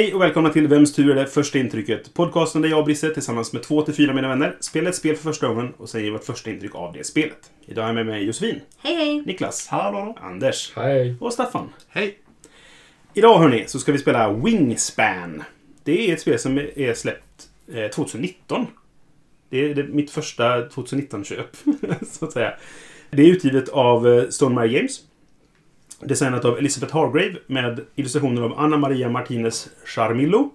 Hej och välkomna till Vems tur är det första intrycket? Podcasten där jag och Brisse tillsammans med två till fyra mina vänner spelar ett spel för första gången och säger vårt första intryck av det spelet. Idag har jag med mig Josefin, Hej hej! Niklas, Hallå? Anders Hej. och Staffan. Hej! Idag hörni så ska vi spela Wingspan. Det är ett spel som är släppt eh, 2019. Det är det, mitt första 2019-köp, så att säga. Det är utgivet av eh, Stonemaier Games. Designat av Elisabeth Hargrave med illustrationer av Anna Maria Martinez Charmillo,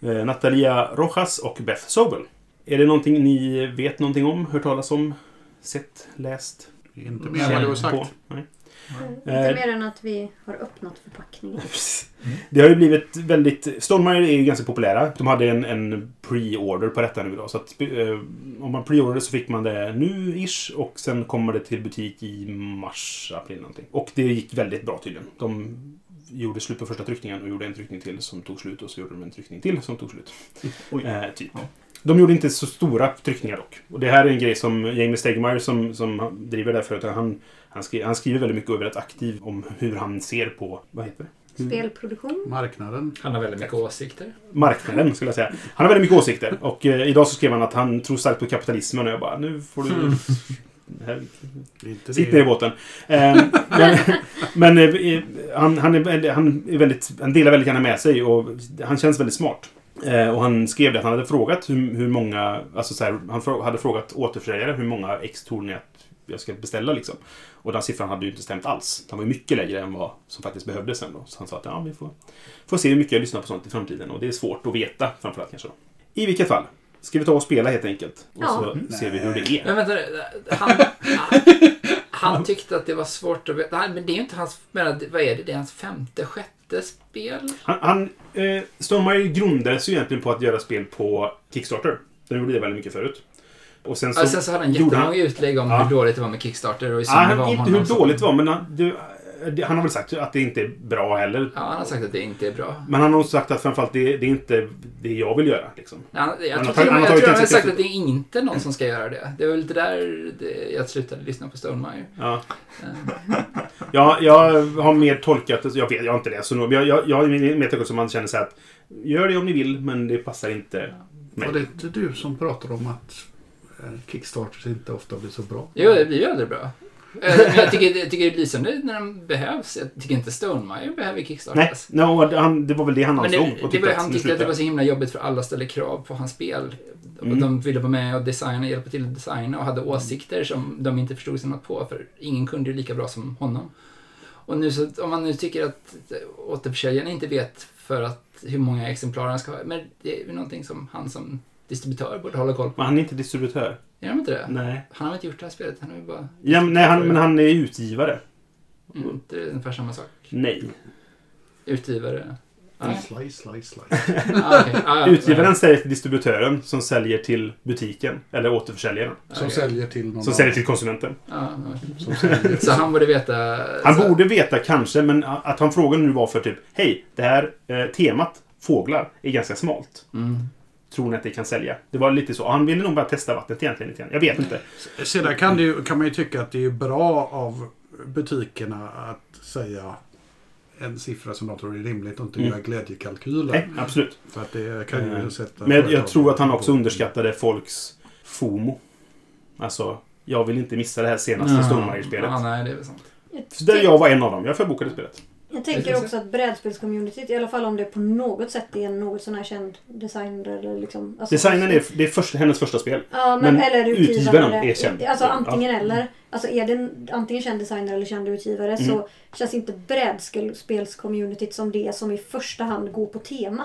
eh, Natalia Rojas och Beth Sobel. Är det någonting ni vet någonting om, hört talas om, sett, läst? Inte mer än vad du har känt på? sagt. Nej. Inte Eh, mer än att vi har öppnat förpackningen. Det har ju blivit väldigt... Stonemaier är ju ganska populära. De hade en, en pre-order på detta nu då. Så att, eh, om man pre-orderade så fick man det nu-ish och sen kommer det till butik i mars, april någonting. Och det gick väldigt bra tydligen. De gjorde slut på första tryckningen och gjorde en tryckning till som tog slut och så gjorde de en tryckning till som tog slut. Oj. Eh, typ. De gjorde inte så stora tryckningar dock. Och det här är en grej som Jamie Stegmaier som, som driver det här företaget, han, han, skriver, han skriver väldigt mycket och är väldigt aktiv om hur han ser på, vad heter det? Spelproduktion. Marknaden. Han har väldigt mycket åsikter. marknaden, skulle jag säga. Han har väldigt mycket åsikter. Och eh, idag så skrev han att han tror starkt på kapitalismen och jag bara, nu får du... Här, Inte sitt ner i båten. Eh, men men eh, han, han, är, han, är väldigt, han delar väldigt gärna med sig och han känns väldigt smart. Eh, och han skrev det att han hade frågat hur, hur många, alltså så här, han hade frågat återförsäljare hur många ex tror ni att jag ska beställa liksom. Och den siffran hade ju inte stämt alls. Den var ju mycket lägre än vad som faktiskt behövdes sen då. Så han sa att ja, vi får, får se hur mycket jag lyssnar på sånt i framtiden. Och det är svårt att veta framförallt kanske då. I vilket fall. Ska vi ta och spela helt enkelt? Och Ja. så ser vi hur det är. Men vänta han, han tyckte att det var svårt att veta. Nej, men det är ju inte hans... Men vad är det? Det är hans femte, sjätte spel? Han, han eh, Stonemaier grundades ju egentligen på att göra spel på Kickstarter. De gjorde det väldigt mycket förut. Och sen så... Sen så hade han jättemånga utlägg om Ja. hur dåligt det var med Kickstarter och i Ja, han, vad om inte honom hur dåligt det var, men han, det, det, han har väl sagt att det inte är bra heller. Ja, han har sagt att det inte är bra. Men han har också sagt att framförallt det, det är inte det jag vill göra. Liksom. Han, jag Han har tror, tagit- han jag tagit tror han har sagt att det är inte någon som ska göra det. Det var väl det där det, jag slutade lyssna på Stonemaier. Ja. Eh, Ja, jag har mer tolkat det, jag vet, jag har inte läst så nog, jag, jag, jag har mer tolkat som man känner så här att gör det om ni vill, men det passar inte mig. Var det inte du som pratade om att Kickstarters inte ofta blir så bra? Jo, det blir ju aldrig bra. Eh, men jag tycker, jag tycker det är lysande när de behövs. Jag tycker inte Stonemaier behöver Nej, kickstartas. no, han, det var väl det han ansåg. det, och det var, att han tyckte att det var så himla jobbigt för alla ställde krav på hans spel. Och Mm. de ville vara med och designa, hjälpa till att designa och hade åsikter som de inte förstod sig något på. För ingen kunde ju lika bra som honom. Och nu så, om man nu tycker att återförsäljaren inte vet för att hur många exemplar han ska ha. Men det är ju någonting som han som distributör borde hålla koll på. Men han är inte distributör. Är de inte det? Nej. Han har inte gjort det här spelet, han har ju bara... Ja, men, nej han, men han är utgivare. Mm, det är ungefär samma sak. Nej. Utgivare. Nej. Slice, slice, slice. Ah. Ah. Utgivaren säljer till distributören som säljer till butiken. Eller återförsäljaren. Som Okej. säljer till någon Som säljer till konsumenten. Säljer Så han borde veta... Han så, borde veta kanske, men att han frågade nu var för typ Hej, det här eh, temat, fåglar, är ganska smalt. Mm. Tror ni att det kan sälja? Det var lite så. Han ville nog bara testa vattnet egentligen lite grann. Jag vet inte. Sedan kan, det ju, kan man ju tycka att det är bra av butikerna att säga en siffra som de tror är rimligt och inte Mm. göra glädjekalkyler. Nej, absolut. För att det kan ju Eh, sätta... Men jag tror att han också underskattade folks FOMO. Alltså, jag vill inte missa det här senaste Ja. Stonemaier-spelet. Ja, nej, det är väl sant. Där jag var en av dem. Jag förbokade spelet. Jag tänker också att brädspelscommunityt, i alla fall om det på något sätt är en något sån här känd designer eller liksom... Alltså, Designen är, det är först, hennes första spel. Ja, men, men eller utgivaren utgivaren. är känd. Alltså Ja. antingen eller. Alltså är det en, antingen känd designer eller känd utgivare Mm. så känns inte brädspelscommunityt som det som i första hand går på tema.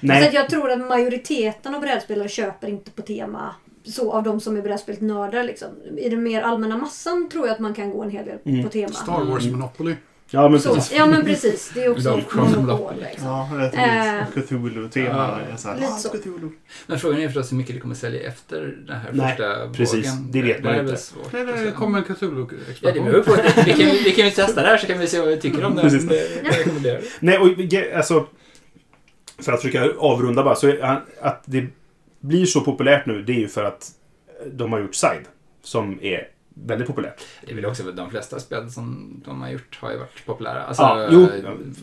Nej, Så att jag tror att majoriteten av brädspelare köper inte på tema så av de som är brädspelsnördar liksom. I den mer allmänna massan tror jag att man kan gå en hel del Mm. på tema. Star Wars Mm. Monopoly. Ja, men Så, precis. ja men precis. Det är också som monopol. Liksom. Ja, det Eh, är ett Cthulhu-tema. Ja. Lite ah, så. Cthulhu. Men frågan är förstås hur mycket det kommer sälja efter den här Nej, första precis. vågen. Det vet man är inte. svårt Nej, det säga. kommer en Ja, det Cthulhu-expansion. beror på. Vi kan, vi kan ju testa det här så kan vi se vad vi tycker om det. Precis. Det. Nej, och alltså... För att försöka avrunda bara. Så att det blir så populärt nu, det är ju för att de har gjort Side. Som är väldigt populärt. Det väl också de flesta spel som de har gjort har ju varit populära. Alltså, Ja, jo, eh,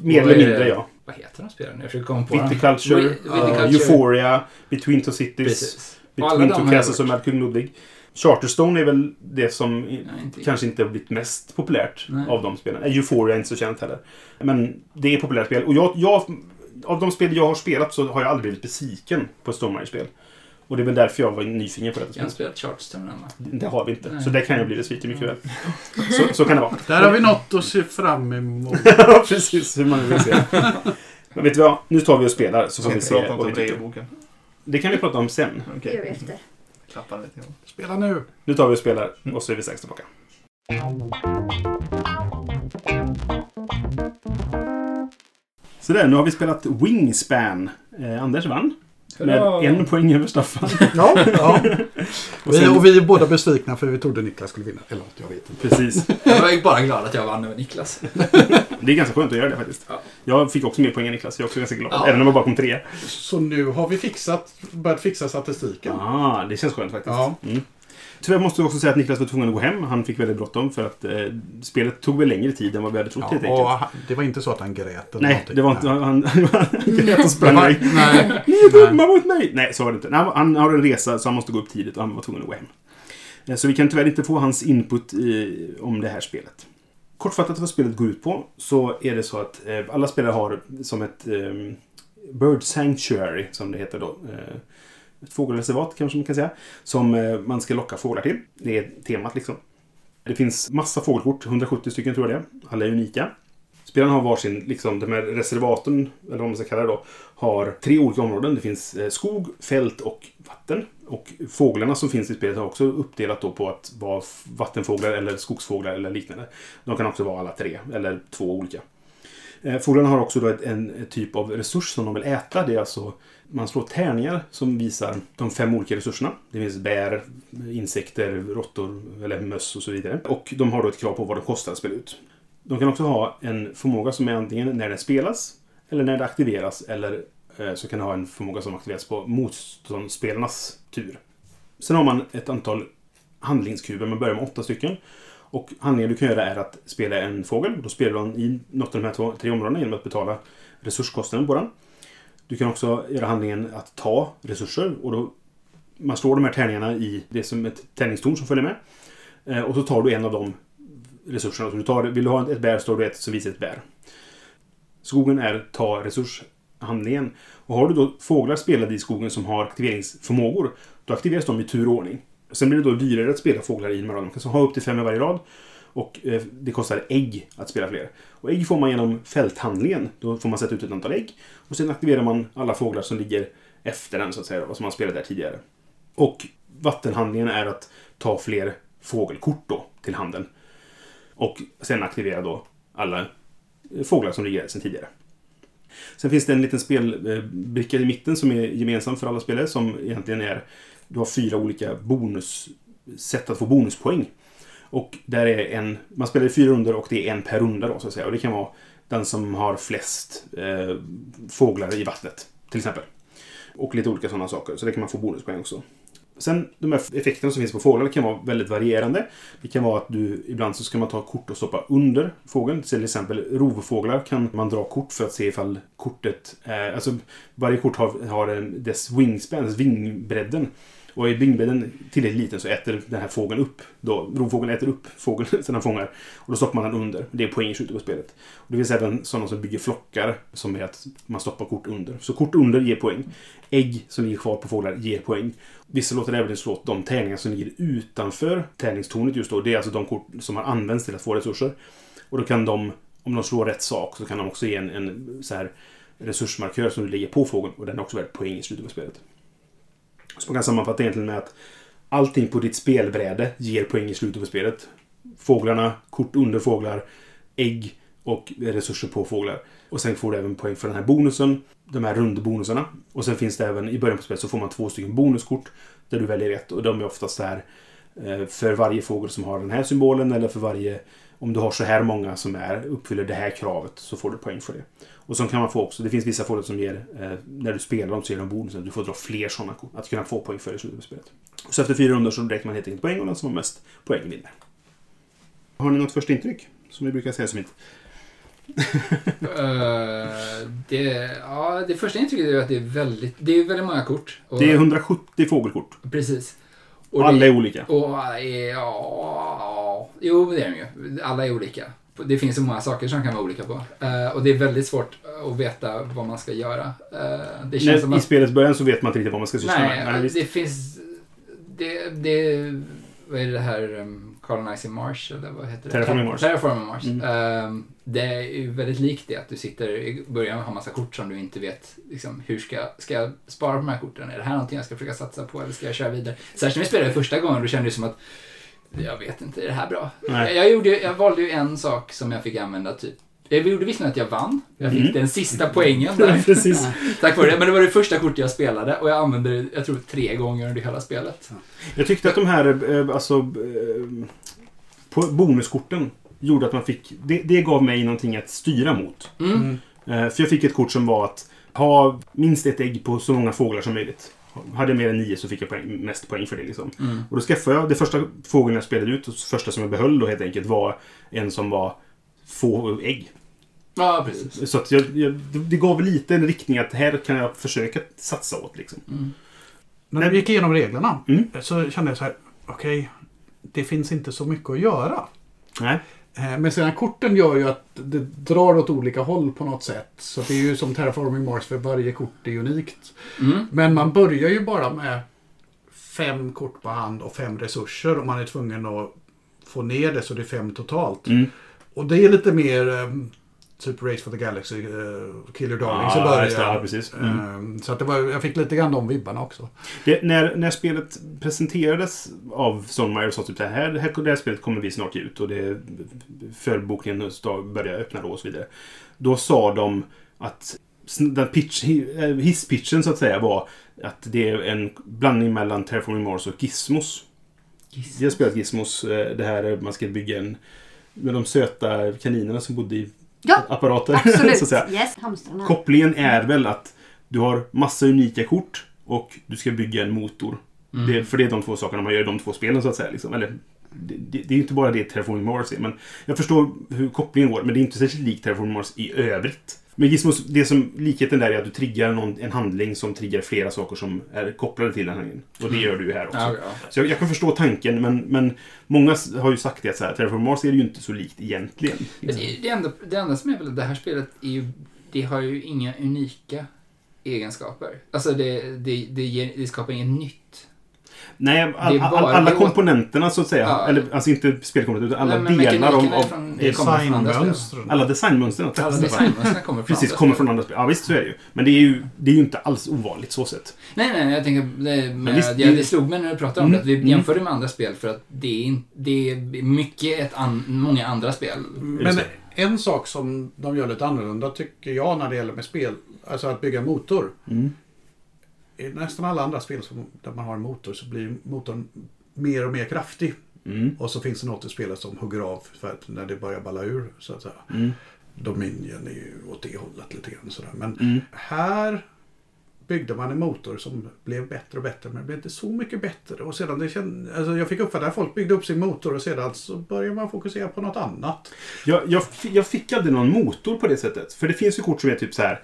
mer eller mindre, ja. Vad heter de spelen? Jag försöker komma på. Viticulture, Vi- uh, Viticulture. Euphoria, Between Two Cities, Precis. Between Two Castles och King Ludwig. Charterstone är väl det som Nej, inte- kanske inte har blivit mest populärt Nej. av de spelen. Eh, Euphoria är inte så känt heller. Men det är populärt spel. Och jag, jag, av de spel jag har spelat så har jag aldrig blivit besviken på ett Stormare-spel. Och det är väl därför jag var nyfiken på detta Jag har spel. spelat va? Det har vi inte. Nej. Så det kan jag bli besviken mycket väl. Så, så kan det vara. Där har vi något att se fram emot. Ja, precis. Hur man vill se. Men vet du vad? Nu tar vi och spelar så får vi vi se vad vi om tycker. regelboken? Det kan vi prata om sen. Det gör vi Okej. efter. Klappa lite grann. Spela nu. Nu tar vi och spelar och så är vi strax tillbaka. Så där, nu har vi spelat Wingspan. Eh, Anders vann. Med Hurra! en poäng över Staffan. Ja, ja. Och Vi, sen, och vi är båda besvikna för vi trodde Niklas skulle vinna. Eller jag vet inte. precis. Jag var bara glad att jag vann över Niklas. Det är ganska skönt att göra det faktiskt. Ja. Jag fick också mer poäng än Niklas. Jag är också ganska glad. Ja. Även om jag bara kom trea. Så nu har vi fixat, börjat fixa statistiken. Ah, det känns skönt faktiskt. Ja. Mm. Tyvärr måste jag också säga att Niklas var tvungen att gå hem. Han fick väldigt bråttom för att eh, spelet tog väl längre tid än vad vi hade trott helt Ja, enkelt. och han- det var inte så att han grät eller Nej, någonting. det var inte... Nej. Han, han grät och sprang iväg. Nej. Ni är dumma mot mig! Nej, så var det inte. Han- han har en resa så han måste gå upp tidigt och han var tvungen att gå hem. Eh, Så vi kan tyvärr inte få hans input i, om det här spelet. Kortfattat vad spelet går ut på så är det så att eh, alla spelare har som ett eh, Bird Sanctuary, som det heter då. Eh, ett fågelreservat kanske man kan säga. Som eh, man ska locka fåglar till. Det är temat liksom. Det finns massa fågelkort, 170 stycken tror jag det är. Alla är unika. Spelarna har varsin, liksom de här reservaten, eller vad man ska kalla det då, har tre olika områden. Det finns eh, skog, fält och vatten. Och fåglarna som finns i spelet har också uppdelat då på att vara vattenfåglar eller skogsfåglar eller liknande. De kan också vara alla tre, eller två olika. Eh, fåglarna har också då en typ av resurs som de vill äta. Det är alltså, man slår tärningar som visar de fem olika resurserna. Det finns bär, insekter, råttor eller möss och så vidare. Och de har då ett krav på vad det kostar att spela ut. De kan också ha en förmåga som är antingen när den spelas eller när det aktiveras eller eh, så kan det ha en förmåga som aktiveras på motståndsspelarnas tur. Sen har man ett antal handlingskuber. Man börjar med åtta stycken. Och handlingen du kan göra är att spela en fågel. Då spelar du den i något av de här två, tre områdena genom att betala resurskostnaden på den. Du kan också göra handlingen att ta resurser. Och då, man slår de här tärningarna i det som ett tärningstorn som följer med. Eh, och så tar du en av de resurserna. Så du tar, vill du ha ett bär står du ett som visar ett bär. Skogen är ta resurshandlingen. Och har du då fåglar spelade i skogen som har aktiveringsförmågor, då aktiveras de i tur och ordning. Sen blir det då dyrare att spela fåglar i en rad. Man kan ha upp till fem i varje rad. Och eh, det kostar ägg att spela fler. Och ägg får man genom fälthandlingen. Då får man sätta ut ett antal ägg. Och sen aktiverar man alla fåglar som ligger efter den, så att säga. Och som man spelade där tidigare. Och vattenhandlingen är att ta fler fågelkort då till handen. Och sen aktivera då alla eh, fåglar som ligger där sedan tidigare. Sen finns det en liten spelbricka i mitten som är gemensam för alla spelare som egentligen är du har fyra olika bonus sätt att få bonuspoäng. Och där är en, man spelar i fyra runder och det är en per runda då så att säga. Och det kan vara den som har flest eh, fåglar i vattnet till exempel. Och lite olika sådana saker. Så det kan man få bonuspoäng också. Sen de här effekterna som finns på fåglar kan vara väldigt varierande. Det kan vara att du ibland så ska man ta kort och stoppa under fågeln. Till exempel rovfåglar kan man dra kort för att se ifall kortet är... Alltså varje kort har, har en, dess wingspan, dess vingbredden. Och är vingbredden tillräckligt liten så äter den här fågeln upp. Då, rovfågeln äter upp fågeln som den fångar. Och då stoppar man den under. Det är poäng i slutet på spelet. Och det finns även sådana som bygger flockar som är att man stoppar kort under. Så kort under ger poäng. Ägg som ligger kvar på fåglar ger poäng. Vissa låter även slå de tärningar som ligger utanför tärningstornet just då. Det är alltså de kort som har använts till att få resurser. Och då kan de, om de slår rätt sak, så kan de också ge en, en så här resursmarkör som du lägger på fågeln. Och den är också värd poäng i slutet på spelet. Så man kan sammanfatta egentligen med att allting på ditt spelbräde ger poäng i slutet på spelet. Fåglarna, kort under fåglar, ägg och resurser på fåglar. Och sen får du även poäng för den här bonusen. De här rundbonusarna. Och sen finns det även, i början på spelet så får man två stycken bonuskort. Där du väljer ett. Och de är oftast så här eh, för varje fågel som har den här symbolen eller för varje om du har så här många som är, uppfyller det här kravet så får du poäng för det. Och så kan man få också, det finns vissa fåglar som ger, eh, när du spelar dem så ger de bonusen. Du får dra fler sådana kort. Att kunna få poäng för i slutet av spelet. Så efter fyra rundor så räknar man helt enkelt poäng och den som har mest poäng vinner. Har ni något första intryck? Som vi brukar säga som inte. Eh, det, ja, det första intrycket är att det är väldigt, det är väldigt många kort. Och, Det är 170 fågelkort. Precis. Och alla det- är olika. Och ja, jo det är de ju. Alla är olika. Det finns så många saker som kan vara olika på. Eh, och det är väldigt svårt att veta vad man ska göra. Eh, det känns som När, I att... spelets början så vet man inte riktigt vad man ska syssla Nej, med. Nej, visst. det finns... Det, det, vad är det här? Um, Colonizing Mars, eller vad heter det? Terraforming Mars. Terraforming Mars. Mm. Ehm, det är ju väldigt likt det, att du sitter i början och har massa kort som du inte vet liksom, hur ska, ska jag spara på de här korten? Är det här någonting jag ska försöka satsa på eller ska jag köra vidare? Särskilt när vi spelade första gången, då kände det som att jag vet inte, är det här bra? Nej. Jag, gjorde, jag valde ju en sak som jag fick använda typ jag gjorde visserligen att jag vann. Jag fick Mm. den sista poängen där. Precis. Tack vare det. Men det var det första kortet jag spelade och jag använde det, jag tror, tre gånger under hela spelet. Jag tyckte att de här, eh, alltså, eh, på bonuskorten gjorde att man fick, det, det gav mig någonting att styra mot. Mm. Eh, För jag fick ett kort som var att ha minst ett ägg på så många fåglar som möjligt. Hade jag mer än nio så fick jag poäng, mest poäng för det. Liksom. Mm. Och då skaffade jag, det första fågeln jag spelade ut, och första som jag behöll då helt enkelt, var en som var få ägg. Ja, precis. Så att jag, jag, det- gav lite en riktning att här kan jag försöka satsa åt. Liksom. Mm. När vi gick igenom reglerna Mm. så kände jag så här, okej, det finns inte så mycket att göra. Nej. Eh, Men sedan korten gör ju att det drar åt olika håll på något sätt. Så det är ju som Terraforming Mars för varje kort är unikt. Mm. Men man börjar ju bara med fem kort på hand och fem resurser och man är tvungen att få ner det så det är fem totalt. Mm. Och det är lite mer eh, typ Race for the Galaxy, eh, Killer Darlings i Ja, just det. Ja. Mm. Eh, Så att det var, jag fick lite grann de vibbarna också. Det, när, när spelet presenterades av Sonmeyer sa typ det här, det här, det här spelet kommer vi snart ge ut och det förbokningen började öppna då och så vidare. Då sa de att den pitch, eh, hisspitchen så att säga var att det är en blandning mellan Terraforming Mars och Gizmos. Vi har spelat Gizmos, eh, det här man ska bygga en med de söta kaninerna som bodde i Ja, apparater. absolut. så att säga. Yes, hamstrarna. Kopplingen är väl att du har massa unika kort och du ska bygga en motor. Mm. Det, för det är de två sakerna man gör i de två spelen så att säga. Liksom. Eller, det, det, det är inte bara det Terraforming Mars är. Men jag förstår hur kopplingen går, men det är inte särskilt likt Terraforming Mars i övrigt. Men Gizmos, det som likheten där är att du triggar någon, en handling som triggar flera saker som är kopplade till den handlingen. Och det gör du ju här också. Ja, ja. Så jag, jag kan förstå tanken, men, men många har ju sagt det att så här, Terraforming Mars är ju inte så likt egentligen. Det, enda, det enda som är väl att det här spelet är ju, det har ju inga unika egenskaper. Alltså det, det, det, ger, det skapar inget nytt. Nej, all, all, bara- alla komponenterna så att säga. Ja. Eller alltså inte spelkomponenter, utan alla Nej, men delar av, av. Designmönstren. alla designmönster. tack Alla designmönstren kommer från Precis, andra kommer spel. från andra spel. Ja, visst så är det ju. Men det är ju, det är ju inte alls ovanligt så sett. Nej, nej, jag tänker, det, med, visst, ja, det- slog mig när du pratade om Mm, det, att vi mm. jämförde med andra spel för att det är, det är mycket ett an, många andra spel. Men en sak som de gör lite annorlunda tycker jag när det gäller med spel, alltså att bygga motor. Mm. I nästan alla andra spel som, där man har en motor så blir motorn mer och mer kraftig. Mm. Och så finns det något i spelet som hugger av för att när det börjar balla ur så att säga. Mm. Dominion är ju åt det hållet lite grann sådär. Men Mm. här byggde man en motor som blev bättre och bättre. Men det blev inte så mycket bättre. Och sedan det känd, alltså jag fick uppfatta att folk byggde upp sin motor och sedan så började man fokusera på något annat. Jag, jag, jag fick aldrig någon motor på det sättet. För det finns ju kort som är typ så här.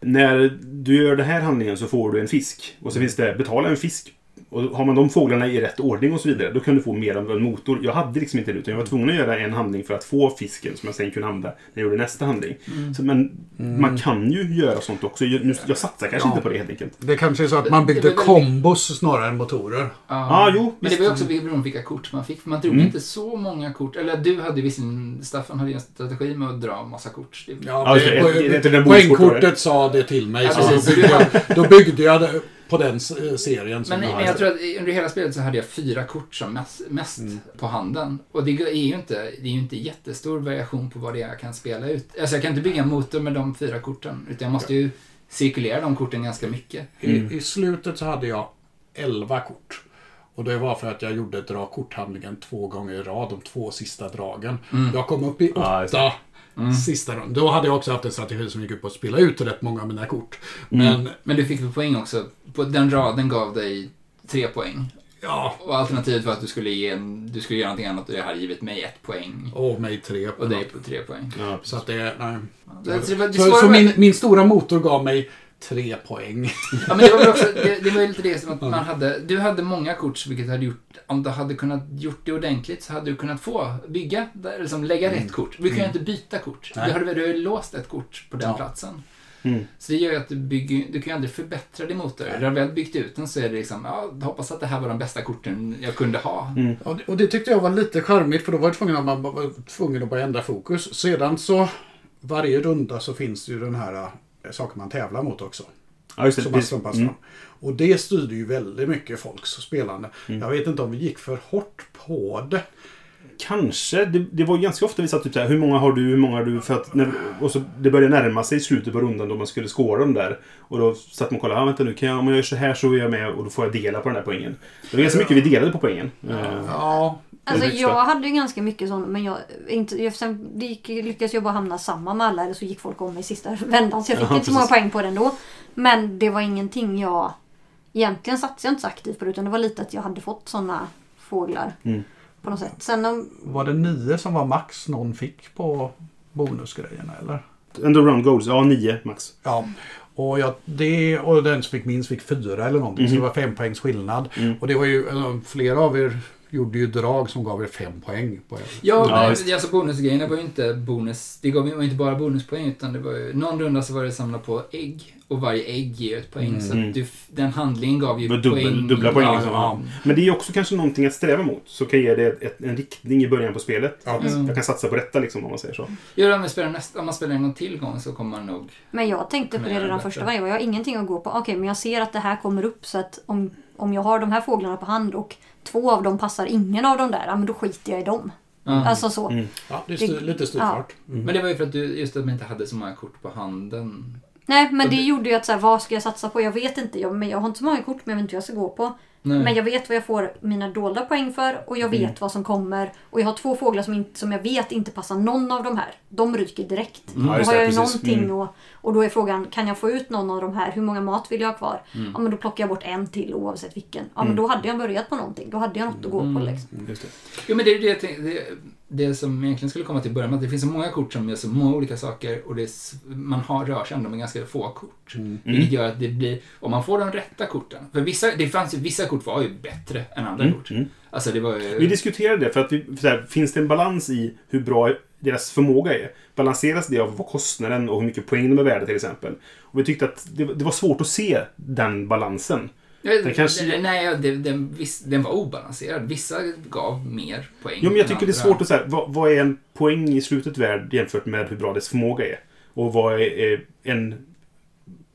När du gör den här handlingen så får du en fisk. Och så finns det betala en fisk. Och har man de fåglarna i rätt ordning och så vidare, då kan du få mer av en motor. Jag hade liksom inte det, utan jag var tvungen att göra en handling för att få fisken som jag sen kunde använda när jag gjorde nästa handling. Så, men man kan ju göra sånt också. Jag, nu, jag satsar kanske Ja. inte på det helt enkelt. Det kanske är så att man byggde kombos snarare än motorer. Ja, jo, Men det var ju också beroende på vilka kort man fick. Man drog Mm. inte så många kort. Eller du hade visserligen, Staffan hade ju en strategi med att dra massa kort. Ja, det. Det- det- det det. poängkortet sa det till mig. Ja, så då, byggde jag, då byggde jag det på den eh, serien. som Men, jag men jag tror att under hela spelet så hade jag fyra kort som mest, mest Mm. på handen. Och det är ju inte, det är ju inte jättestor variation på vad det är jag kan spela ut. Alltså jag kan inte bygga en motor med de fyra korten. Utan jag måste ju cirkulera de korten ganska mycket. I, I slutet så hade jag 11 kort. Och det var för att jag gjorde dra korthandlingen två gånger i rad, de två sista dragen. Jag kom upp i Ja, just åtta sista gången. Då hade jag också haft en strategi som gick ut på att spela ut rätt många av mina kort. Men Men du fick poäng också. Den raden gav dig tre poäng. ja, Och alternativet var att du skulle, ge en, du skulle göra någonting annat och det hade givit mig ett poäng. och mig tre. Och dig på tre poäng. Ja. Så att det, nej. Så, så, det det Så, så min, min stora motor gav mig tre poäng. Ja, men det var väl också, det, det var ju lite det som att man hade, du hade många kort vilket hade gjort, om du hade kunnat gjort det ordentligt så hade du kunnat få bygga, liksom lägga rätt kort. Vi kan ju inte byta kort. Nej. Du hade du har ju låst ett kort på den Ja. platsen. Mm. Så det gör ju att du bygger, du kan ju aldrig förbättra din motor. När du har väl byggt ut den så är det liksom, ja, jag hoppas att det här var de bästa korten jag kunde ha. Och det, och det tyckte jag var lite charmigt för då var jag tvungen att man var tvungen att bara ändra fokus. Sedan så varje runda så finns det ju den här äh, saker man tävlar mot också. Ja, just det. Som man slumpas Mm. fram. Och det styrde ju väldigt mycket folks spelande. Jag vet inte om vi gick för hårt på det. Kanske. Det, det var ganska ofta vi satt typ så här, hur många har du, hur många har du? För att när, och så det började närma sig slutet på rundan då man skulle skåra dem där. Och då satt man och kollade, ah, vänta nu, kan jag, om jag gör så här så är jag med och då får jag dela på den här poängen. Det var ganska mycket vi delade på poängen. Eh, Ja, Alltså jag hade ju ganska mycket sånt men jag, inte, jag sen det gick, lyckades jag bara hamna samma med alla eller så gick folk om mig i sista vändan så jag fick Ja, inte så många poäng på det ändå. Men det var ingenting jag... Egentligen satsade jag inte så aktivt på det utan det var lite att jag hade fått såna fåglar. Mm. På något sätt. Sen om, var det nio som var max någon fick på bonusgrejerna eller? Of round goals, ja nio max. Ja. Och, jag, det, och den som fick minst fick fyra eller någonting. Så det var fem poängs skillnad. Mm. Och det var ju, eh, flera av er gjorde ju drag som gav er fem poäng. På er. Ja, Ja, men visst. alltså bonusgrejerna var ju inte bonus. Det gav ju inte bara bonuspoäng utan det var ju, någon runda så var det samla på ägg och varje ägg ger ett poäng. Så Mm. att du, den handlingen gav ju dubbel- poäng. dubbla poäng Ja, liksom. ja. Men det är också kanske någonting att sträva mot. Så kan ge det ett, en riktning i början på spelet. Ja. Mm. Jag kan satsa på detta liksom om man säger så. Ja, om, man spelar nästa, om man spelar en gång till gång så kommer man nog... men jag tänkte på det redan bättre. första varje gång. Jag har ingenting att gå på. Okej men jag ser att det här kommer upp så att om, om jag har de här fåglarna på hand och två av dem passar ingen av dem där. Ja men då skiter jag i dem. Ja. Alltså så. Mm. Ja, det är styr, lite styrfart. Mm. Men det var ju för att du, just att man inte hade så många kort på handen. Nej men det det- gjorde ju att så här, vad ska jag satsa på? Jag vet inte. Jag, men jag har inte så många kort men jag vet inte vad jag ska gå på. Nej. Men jag vet vad jag får mina dolda poäng för och jag vet Mm. vad som kommer. Och jag har två fåglar som, inte, som jag vet inte passar någon av de här. De ryker direkt. Ja, då har jag ju någonting Mm. och, och då är frågan, kan jag få ut någon av de här? Hur många mat vill jag ha kvar? Mm. Ja men då plockar jag bort en till oavsett vilken. Ja men då hade jag börjat på någonting. Då hade jag något att gå på Mm. liksom. Just det. Jo, men det är det, jag tänkte- det, som egentligen skulle komma till början med att det finns så många kort som gör så många olika saker och det är, man har, rör sig ändå med ganska få kort. Vilket gör att det blir, om man får de rätta korten. För vissa, det fanns ju, vissa kort var ju bättre än andra Mm, kort. mm. Alltså det var ju... Vi diskuterade det för att vi, för så här, finns det en balans i hur bra deras förmåga är? Balanseras det av vad kostnaden och hur mycket poäng de är värda till exempel? Och vi tyckte att det, det var svårt att se den balansen. Ja, Det kanske- det- Nej, den, viss, den var obalanserad. Vissa gav mer poäng Jo, men jag tycker det är svårt att säga vad, vad är en poäng i slutet värd jämfört med hur bra dess förmåga är? Och vad är, en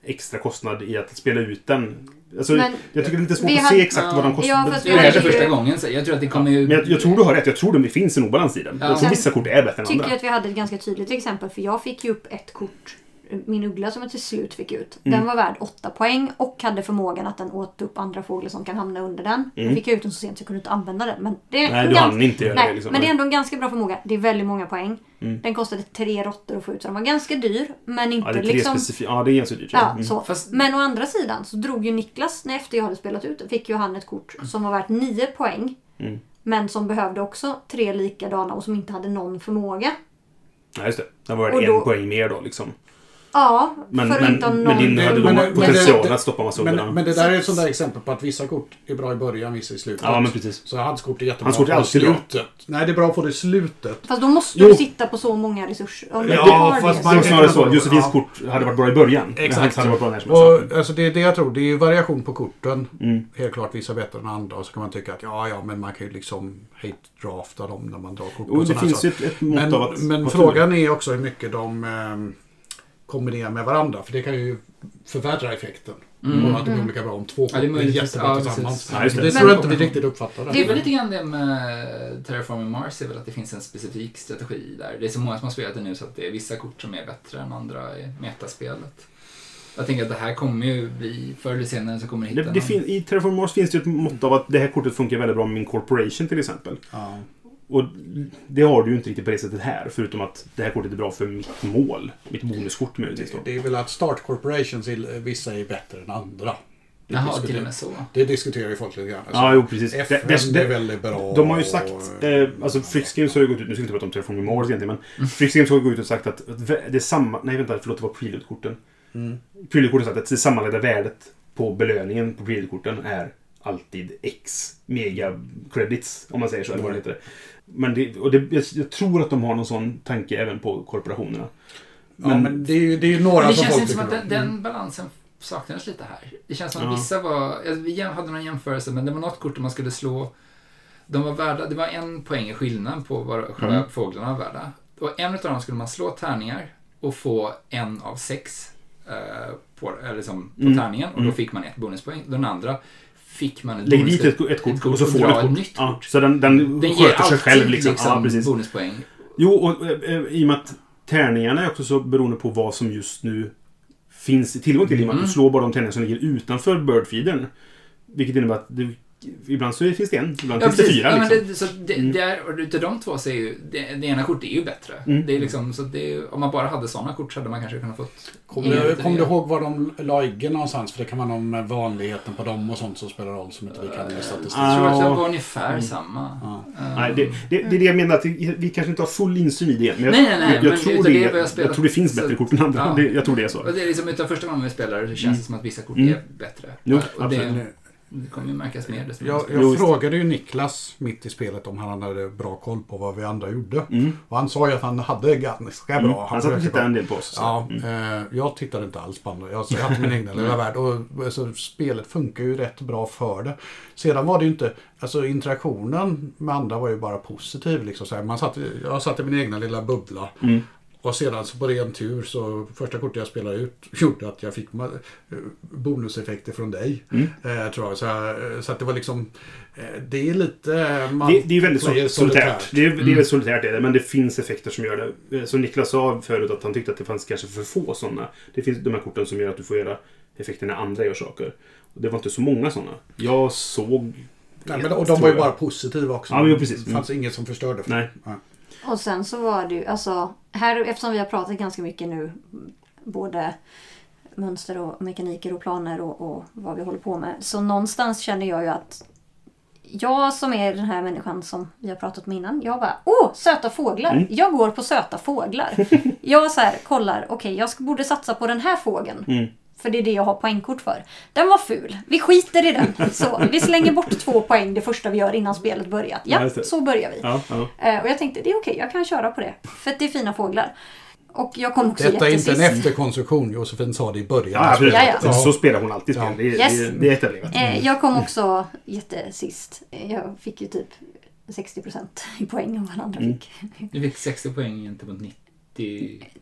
extra kostnad i att spela ut den? Alltså, Men jag tycker det är lite svårt vi att hade- se exakt vad de kostar. Ja, Det är det första gången, så jag tror att det kommer ju... Men jag, jag tror du har rätt. Jag tror det finns en obalans i den. Ja. Jag tror vissa kort är bättre än tycker andra. jag att vi hade ett ganska tydligt exempel för jag fick ju upp ett kort. Min uggla som jag till slut fick ut. Mm. Den var värd 8 poäng och hade förmågan att den åt upp andra fåglar som kan hamna under den. Mm. Jag fick ut den så sent så jag kunde inte använda den. Men det är Nej, du hann inte göra Nej, det. Liksom. men det är ändå en ganska bra förmåga. Det är väldigt många poäng. Mm. Den kostade tre råttor att få ut så den var ganska dyr. Men inte ja, det är tre liksom... specifika... Ja, det är ganska dyrt. Ja, Mm. så. Fast- Men å andra sidan så drog ju Niklas, när efter jag hade spelat ut fick ju han ett kort som var värt 9 poäng. Mm. Men som behövde också tre likadana och som inte hade någon förmåga. Ja, just det. Den var värd en poäng mer då liksom. Ja, Men, för att men, någon... men din Men- hade då men- men- potential men- att stoppa massa Men, men det där är ett sånt där exempel på att vissa kort är bra i början, vissa i slutet. Ja, men precis. Så hans kort är jättebra Hans kort är på alltid bra. slutet. Nej, det är bra på det i slutet. Fast då måste Jo. du sitta på så många resurser. Om Ja, fast det. man Det kan snarare så. få- Josefins ja. kort hade varit bra i början. Exakt. hade varit bra när som. Och, alltså det är det jag tror. Det är ju variation på korten. Mm. Helt klart vissa bättre än andra. Och så kan man tycka att ja, ja, men man kan ju liksom hate-drafta dem när man drar kort. Och det sådana finns ju ett, ett mått Men, av att... men frågan är också hur mycket de kombinerar med varandra. För det kan ju förvärra effekten. Mm. Och att det blir olika bra om två Ja, det är möjligt. jättebra Ja, tillsammans. Ja, det. tror jag inte vi riktigt uppfattar. Det är väl lite grann det med Terraforming Mars är väl att det finns en specifik strategi där. Det är så många som har spelat det nu så att det är vissa kort som är bättre än andra i metaspelet. Jag tänker att det här kommer ju bli, förr eller senare så kommer det Det, hitta det någon. I Terraform Mars finns det ju ett mått av att det här kortet funkar väldigt bra med min corporation till exempel. Ja. Och det har du ju inte riktigt på det sättet här. Förutom att det här kortet är bra för mitt mål. Mitt bonuskort möjligtvis. Det, det är väl att Start Corporations, vissa är bättre än andra. Det, Jaha, diskuterar, till och med så. det diskuterar ju folk lite grann. Alltså, Ja, jo precis. FN Det- det- är väldigt bra. De har ju sagt, eh, alltså Frix Games har ju gått ut, nu ska vi inte prata om Terraforming Mars egentligen, men Frix Games har ju gått ut och sagt att det är samma, nej vänta, förlåt, det var Prelude-korten. Mm. Prelude-korten sagt att det sammanlagda värdet på belöningen på Prelude-korten är alltid X mega credits, om man säger så, eller vad det heter. Men det, och det, jag, tror att de har någon sån tanke även på korporationerna. Ja, Men- men det är ju det är ju några Men det som känns folk inte som att om. den, Mm. den balansen saknades lite här. Det känns som att Ja. vissa var, vi hade någon jämförelse, men det var något kort där man skulle slå, de var värda, det var en poäng i skillnad på vad själva Mm. fåglarna var värda. Och en av dem skulle man slå tärningar och få en av sex eh, på, eller liksom på Mm. tärningen och Mm. då fick man ett bonuspoäng. Den andra fick man ett Lägg dit ett, ett kort och så får du ett ett kort. nytt Ja, kort. så den, den, Den sköter sig själv liksom. liksom, Ja, precis. bonuspoäng. Jo, och eh, eh, i och med att tärningarna är också så beroende på vad som just nu finns tillgång till. I och med att Mm. du slår bara de tärningar som ligger utanför birdfeedern. Vilket innebär att du, ibland så finns det en, ibland Ja, finns det fyra. Ja, men liksom. det, så det, Mm. det är, och utav de två så är ju, det, det ena kortet är ju bättre. Mm. Det är liksom, så det om man bara hade sådana kort så hade man kanske kunnat fått... Kommer du, kommer du ihåg var de ligger någonstans? För det kan vara någon med vanligheten på dem och sånt som spelar roll som inte vi kan med statistik. Jag tror att det var ungefär Mm. samma. Ja. Um, Nej, det, det, det är det jag menar. Att vi, vi kanske inte har full insyn i det. Men jag, Nej, nej, nej, jag, jag, men tror, det, jag, spelat- tror det finns så- bättre kort än andra. Ja. Det, jag tror det är så. Och det är liksom utav första gången vi spelar så känns Mm. det som att vissa kort Mm. är bättre. Jo, absolut. Det kommer ju märkas mer mer Jag, jag frågade ju Niklas mitt i spelet om han hade bra koll på vad vi andra gjorde. Mm. Och han sa ju att han hade ganska bra. Mm. Han satt och tittade en del på oss. så. Ja, Mm. eh, jag tittade inte alls på andra. Jag, jag hade min egna lilla värld. Och, alltså, spelet funkar ju rätt bra för det. Sedan var det ju inte... Alltså interaktionen med andra var ju bara positiv. Liksom, så här. Man satt, i- jag satt i min egna lilla bubbla. Mm. Och sedan så på ren tur så första kortet jag spelade ut gjorde att jag fick bonuseffekter från dig. Mm. Eh, tror jag. Så, eh, så att det var liksom... Eh, det är lite... eh, Man Det, det är väldigt player sol- solitärt. Det är, det är Mm. väldigt solitärt är det, men det finns effekter som gör det. Eh, Som Niklas sa förut att han tyckte att det fanns kanske för få sådana. Det finns de här korten som gör att du får göra effekter när andra gör saker. Och det var inte så många sådana. Jag såg... Nej, men, och de var ju bara positiva också. Ja, men precis. Det fanns inget som förstörde. För Nej. Och sen så var det ju, alltså, här eftersom vi har pratat ganska mycket nu, både mönster och mekaniker och planer och, och vad vi håller på med. Så någonstans känner jag ju att jag som är den här människan som vi har pratat med innan, jag bara åh, söta fåglar! Mm. Jag går på söta fåglar. jag så här, kollar, okej jag sk- borde satsa på den här fågeln. Mm. För det är det jag har poängkort för. Den var ful. Vi skiter i den. Så, vi slänger bort två poäng det första vi gör innan spelet börjat. Ja, så börjar vi. Ja, ja. Eh, Och jag tänkte, det är okej, jag kan köra på det. För att det är fina fåglar. Och jag kom också Detta är inte en efterkonstruktion. Josefin sa det i början. Ja, absolut. Ja, ja. Så spelar hon alltid spel. Ja. Det, är- Yes. det, är- det är etablerat. Eh, Jag kom också jättesist. Jag fick ju typ 60% i poäng av vad andra Mm. fick. Du fick 60 poäng gentemot 90...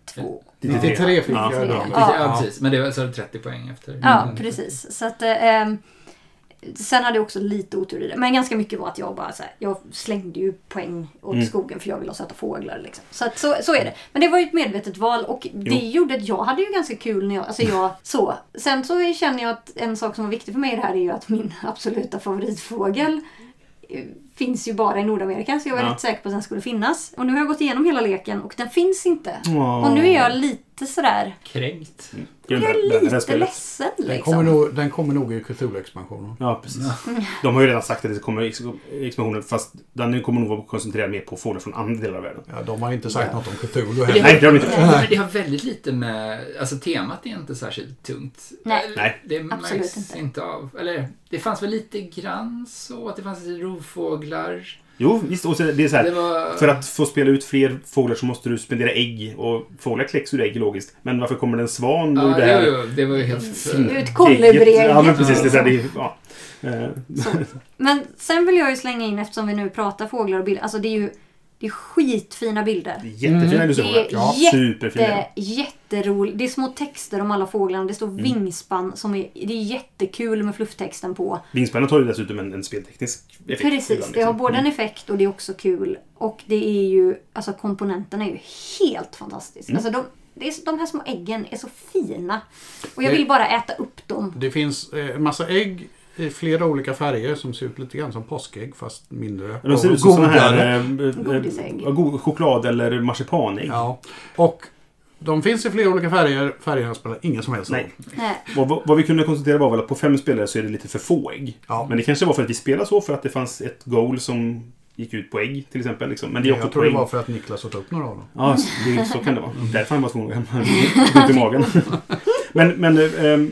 Två. 93 fick Ja. jag. Ja, ja, precis. Men det var så är det 30 poäng efter. Ja, Mm. precis. Så att, eh, sen hade jag också lite otur i det. Men ganska mycket var att jag bara så här, jag slängde ju poäng åt Mm. skogen för jag ville ha söta fåglar. Liksom. Så, att, så, så är det. Men det var ju ett medvetet val och det Jo. gjorde att jag hade ju ganska kul när jag, alltså jag så. Sen så känner jag att en sak som var viktig för mig i det här är ju att min absoluta favoritfågel eh, finns ju bara i Nordamerika så jag var Ja. rätt säker på att den skulle finnas. Och nu har jag gått igenom hela leken och den finns inte. Åh. Och nu är jag lite sådär, Kränkt. jag Det här- är lite ledsen Den liksom. kommer, nog, den kommer nog i Cthulhu-expansionen. Ja, precis. De har ju redan sagt att det kommer ex- expansionen fast den kommer nog vara koncentrerad mer på fåglar från andra delar av världen. Ja, de har inte sagt Ja. något om Cthulhu Men det, heller. Nej, det har de inte. men det har väldigt lite med... Alltså temat är inte särskilt tungt. Nej. Nej. Det Absolut märks inte. inte. av. Eller det fanns väl lite grann så att det fanns lite rovfåglar. Jo, visst. Och så, det är så här, Det var... För att få spela ut fler fåglar så måste du spendera ägg. Och fåglar kläcks ur ägg logiskt. Men varför kommer det en svan ur Ja, det här jo, jo, det var ju helt... fin- Ut kolibriägget. Ja, men precis. Det är så här, det ja. Eh, Så. Men sen vill jag ju slänga in eftersom vi nu pratar fåglar och bilder. Alltså det är ju, Det är skitfina bilder. Det är jättefina Det illustrationer. är Ja, superfina. jätte, jätteroligt. Det är små texter om alla fåglarna. Det står Mm. vingspann. Som är, det är jättekul med flufftexten på. Vingspannen har ju dessutom en, en spelteknisk effekt. Precis, ibland, det har liksom. både en effekt och det är också kul. Och det är ju, alltså komponenterna är ju helt fantastiska. Mm. Alltså de, det är, de här små äggen är så fina. Och jag Det- vill bara äta upp dem. Det finns eh, en massa ägg i flera olika färger som ser ut lite grann som påskägg fast mindre. De ser och ut som såna här eh, eh, god, choklad eller marsipanägg. Ja. Och de finns i flera olika färger. Färgerna spelar ingen som helst roll. Vad- vad vi kunde konstatera var väl att på fem spelare så är det lite för få ägg. Ja. Men det kanske var för att vi spelade så, för att det fanns ett goal som gick ut på ägg till exempel. Liksom. Men det är också Jag tror det var för att Niklas åt upp några av dem. Ja, det, så kan det vara. Därför han var tvungen att ont i magen. Men, men eh,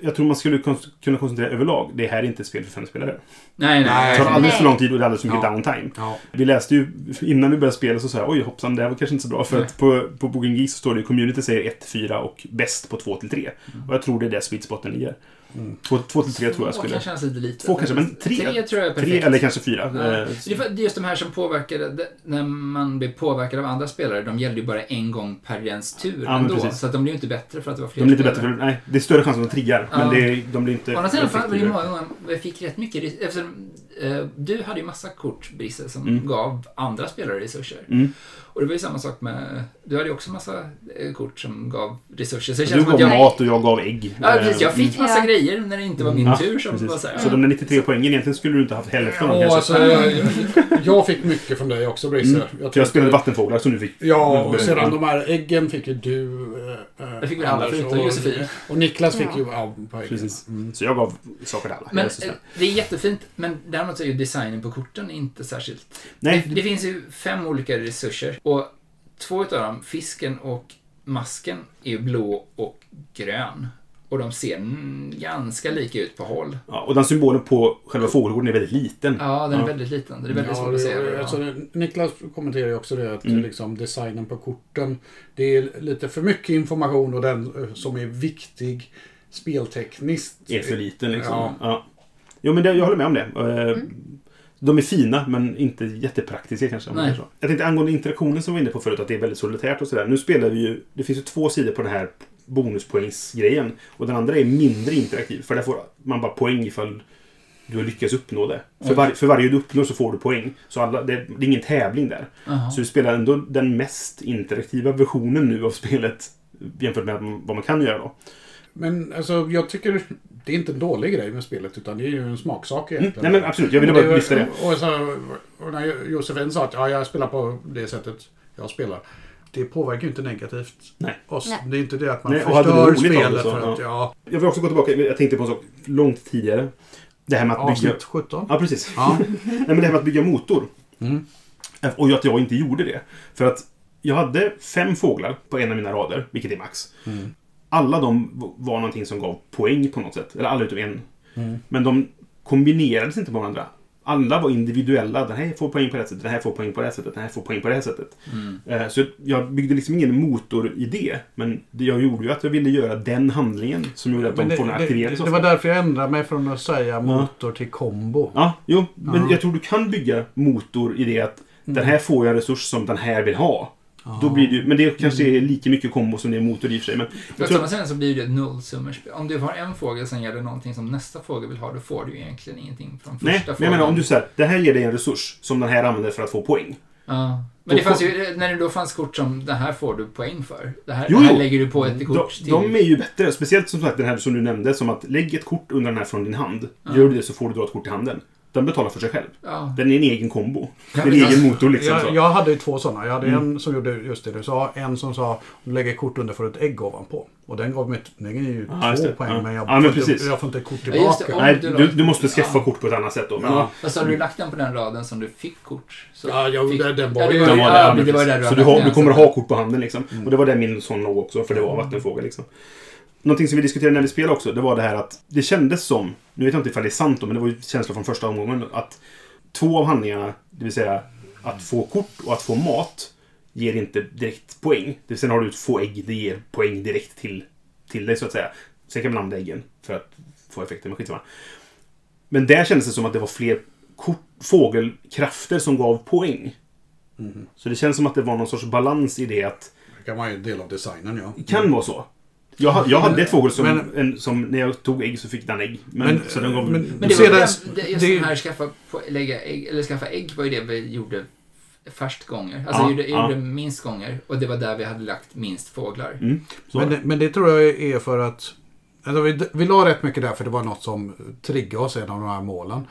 jag tror man skulle kunna koncentrera överlag. Det här är inte ett spel för fem spelare. Nej, Det nej. tar Nej. alldeles för lång tid och det är alldeles för mycket Ja. downtime. Ja. Vi läste ju innan vi började spela så sa jag oj hoppsan, det här var kanske inte så bra. För Nej. att på, på Booking Geeks så står det community säger 1-4 och bäst på 2-3. Och jag tror det är det sweet spoten ligger. 2-3 tror jag Två skulle... kan kännas lite lite. Två kanske, men tre- Tre tror jag är perfekt. Tre eller kanske fyra. Ja. Eh, Det är just de här som påverkade, när man blir påverkad av andra spelare, de gällde ju bara en gång per ens tur Ja, ändå. precis. Så att de blir ju inte bättre för att det var fler De blir inte bättre för, nej, det är större chans att de triggar. Ja. Men det, de blir inte Å andra sidan effektivare. många gånger vi fick rätt mycket eftersom eh, du hade ju massa kort, Brisse, som Mm. gav andra spelare resurser. Mm. Och det var ju samma sak med, du hade ju också massa eh, kort som gav resurser. Så det Du känns gav jag... mat och jag gav ägg. Ja, precis. Jag Eh, fick massa Ja. grejer när det inte var min Ja, tur som precis. var så här. Så de där 93 poängen, egentligen skulle du inte haft hälften av Ja, alltså, jag, jag- jag fick mycket från dig också Brisse. Mm. Jag, jag spelade vattenfåglar som du fick. Ja, och Mm. sedan de här äggen fick ju du. Eh, Det fick vi alla, förutom och, Josefin. och Niklas fick Ja. ju ja, poäng. Precis. Mm. Så jag gav saker till alla. Men Jag eh, det är jättefint, men däremot så är ju designen på korten inte särskilt... Nej, Det, det finns ju fem olika resurser och två utav dem, fisken och masken, är ju blå och grön. Och de ser ganska lika ut på håll. Ja, och den symbolen på själva fågelgården är väldigt liten. Ja, den är Ja. väldigt liten. Det är väldigt Ja, svårt att se. Ja. alltså, Niklas kommenterar ju också det att Mm. liksom, designen på korten. Det är lite för mycket information och den eh, som är viktig speltekniskt. Är för liten liksom. Ja. Ja. Jo, men det, jag håller med om det. Eh, Mm. De är fina, men inte jättepraktiska kanske. Nej. så. Jag tänkte angående interaktionen som vi var inne på förut, att det är väldigt solitärt och sådär. Nu spelar vi ju... Det finns ju två sidor på den här bonuspoängsgrejen. Och den andra är mindre interaktiv. För där får man bara poäng ifall du har lyckats uppnå det. För, var, för varje du uppnår så får du poäng. Så alla, det, det är ingen tävling där. Jaha. Så du spelar ändå den mest interaktiva versionen nu av spelet. Jämfört med vad man kan göra då. Men alltså, jag tycker det är inte en dålig grej med spelet utan det är ju en smaksak Mm. egentligen. Nej men absolut, jag ville bara lyfta det. Och, så, och när Josefin sa att ja, jag spelar på det sättet jag spelar. Det påverkar ju inte negativt Nej. oss. Nej. Det är inte det att man Nej, förstör det spelet för att ja. ja, Jag vill också gå tillbaka, jag tänkte på en sak långt tidigare. Det här med att bygga... avsnitt 17. Ja, precis. Ja. Nej, men det här med att bygga motor. Mm. Och att jag inte gjorde det. För att jag hade fem fåglar på en av mina rader, vilket är max. Mm. Alla de var någonting som gav poäng på något sätt. Eller alla utom en. Mm. Men de kombinerades inte med varandra. Alla var individuella. Den här får poäng på det här sättet, den här får poäng på det här sättet, den här får poäng på det här sättet. Mm. Eh, Så jag byggde liksom ingen motoridé. Men det jag gjorde ju att jag ville göra den handlingen som gjorde att Men de den det, aktiverades. det, det var därför jag ändrade mig från att säga motor till kombo. Ja, jo. Men Ja. jag tror du kan bygga motor i det att den här får jag en resurs som den här vill ha. Ja. Då blir det men det kanske är lika mycket kombo som det är motor i och för sig. Men jag tror, sen så blir det ett nollsummerspel. Om du har en fågel som gäller någonting som nästa fågel vill ha, då får du ju egentligen ingenting från första nej, men jag menar om du säger det här ger dig en resurs som den här använder för att få poäng. Ja. Men det fanns ju, när det då fanns kort som det här får du poäng för. Det här, Jo, det här lägger du på ett De, kort till. de är ju bättre. Speciellt som sagt den här som du nämnde, som att lägg ett kort under den här från din hand. Ja. Gör du det så får du dra ett kort i handen. Den betalar för sig själv. Ja. Den är en egen kombo. Ja, Det en egen motor liksom. Jag, så. jag hade ju två sådana. Jag hade Mm. en som gjorde just det du sa. En som sa du lägger kort under du ett ägg ovanpå. Och den gav mig den är ju Ja, just två det. poäng Ja. men jag, Ja, men får inte, jag får inte kort det. tillbaka. Om Nej, du du, måste skaffa Ja. kort på ett annat sätt då. Men, Ja. ja. Fast har du lagt den på den raden som du fick kort? Så Ja, jo, fick... den- den var ja, det ju- var, var ja, det var Så du, har, du kommer så- ha kort på handen liksom. Och det var det min son låg också, för det var vattenfågel liksom. Någonting som vi diskuterade när vi spelade också, det var det här att det kändes som, nu vet jag inte ifall det är sant då, men det var ju känslan från första omgången, att två av handlingarna, det vill säga att få kort och att få mat, ger inte direkt poäng. Det vill säga har du ett få ägg, det ger poäng direkt till, till dig så att säga. Sen kan man använda äggen för att få effekter, men skitsamma. Men där kändes det som att det var fler kort, fågelkrafter som gav poäng. Så det känns som att det var någon sorts balans i det att Det kan vara en del av designen ja. det kan vara så. Jag, jag hade ett fågel som, Men- en, som när jag tog ägg så fick den ägg. Men, Men, så den gav, men, Men det var det, det, det, just det, den här skaffa, lägga ägg, eller skaffa ägg var ju det vi gjorde först gånger. Alltså Ja, gjorde, ja. gjorde minst gånger. Och det var där vi hade lagt minst fåglar. mm, men, det- men det tror jag är för att... Alltså vi, vi la rätt mycket där för det var något som triggade oss, en av de här målen.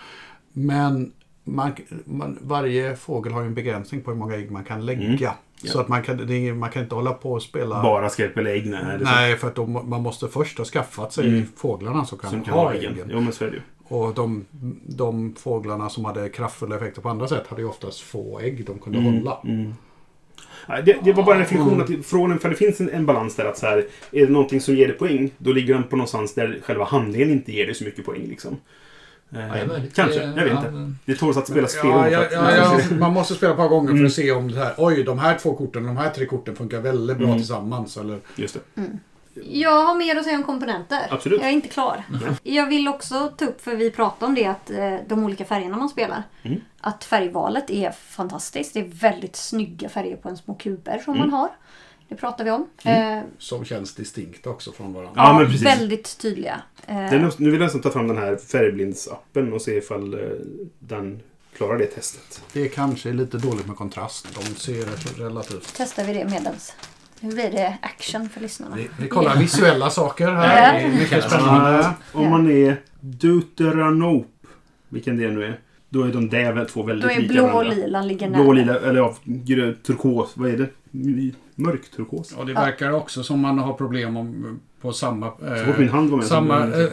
Men man, man, varje fågel har ju en begränsning på hur många ägg man kan lägga. Mm. Ja. Så att man kan, är, man kan inte hålla på och spela... Bara skräp eller ägg? Nej. Nej, för att de, man måste först ha skaffat sig Mm. fåglarna som kan, Som kan ha äggen. äggen. Jo, men så är det ju. Och de, de fåglarna som hade kraftfulla effekter på andra sätt hade ju oftast få ägg de kunde Mm, hålla. mm. Det, det var bara en reflektion att från för det finns en, en balans där att så här, är det någonting som ger dig poäng, då ligger den på någonstans där själva handlingen inte ger dig så mycket poäng. Liksom. Eh. Kanske, jag vet inte. Det tåls att spelas fler Ja, ja, för att- ja, ja, man måste spela ett par gånger för Mm. att se om det här, oj, de här två korten de här tre korten funkar väldigt bra Mm. tillsammans. Eller, Just det. Jag har mer att säga om komponenter. Absolut. Jag är inte klar. Jag vill också ta upp, för vi pratade om det, att eh, de olika färgerna man spelar. Mm. Att färgvalet är fantastiskt. Det är väldigt snygga färger på en små kuber som Mm. man har. Det pratar vi om. Eh, som känns distinkt också från varandra. Ja, men precis. Väldigt tydliga. Eh, Det är, nog- nu vill jag nästan ta fram den här färgblindsappen och se ifall eh, den klarar det testet. Det kanske är lite dåligt med kontrast. De ser relativt... testar vi det medans. Nu blir det action för lyssnarna. Vi, vi kollar visuella saker här. Det är mycket spännande. Om man är Deuteranope, vilken det nu är, då är de där två väldigt Då är lika blå och lila ligger Blå och nära. lila, eller ja, grön, turkos, vad är det? Mörk turkos. Och det verkar också som man har problem om, på samma... eh, Så fort min hand var med så samma eh,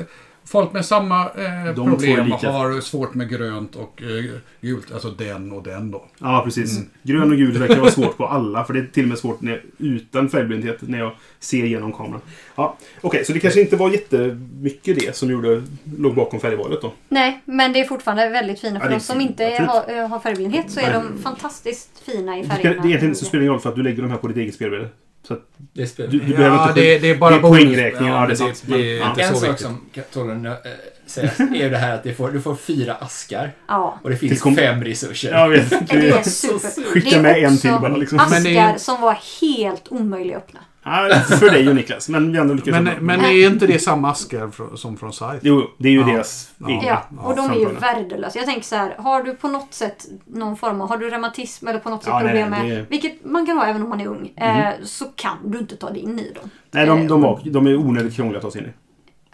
folk med samma eh, De problem lika. har svårt med grönt och eh, gult. Alltså den och den då. Ja, precis. Mm. Grön och gul verkar vara svårt på alla. För det är till och med svårt när, utan färgblindhet när jag ser genom kameran. Ja, Okej, så det kanske inte var jättemycket det som gjorde, låg bakom färgvalet då. Nej, men det är fortfarande väldigt fina. Ja, För är oss som fint, inte har, eh, har färgblindhet så är Nej. de fantastiskt fina i Det, det är färgerna. egentligen inte så spelar roll för att du lägger de här på ditt eget spelbräde. Så att Det spelar du, du ingen behöver Ja, inte... det, det är bara det är poängräkning, ja, det är sant. Det, det är inte En så sak viktigt. som tål att äh, sägas är det här att det får, du får fyra askar Ja, och det finns kom- fem resurser. Jag vet. det är Det, super. Skicka är med en till bara, liksom. askar Men det är- som var helt omöjliga att öppna. Ja, för dig och Niklas. Men vi andra lyckas. Men, bra. men är inte det samma askar som från Scythe? Jo, det är ju Ja. deras Ja. Ja, och de är ju värdelösa. Jag tänker så här, har du på något sätt någon form av, har du reumatism eller på något sätt Ja, problem med, det Mhm. vilket man kan ha även om man är ung, eh, så kan du inte ta dig in i dem. Nej, de, de, var, de är onödigt krångliga att ta sig in i.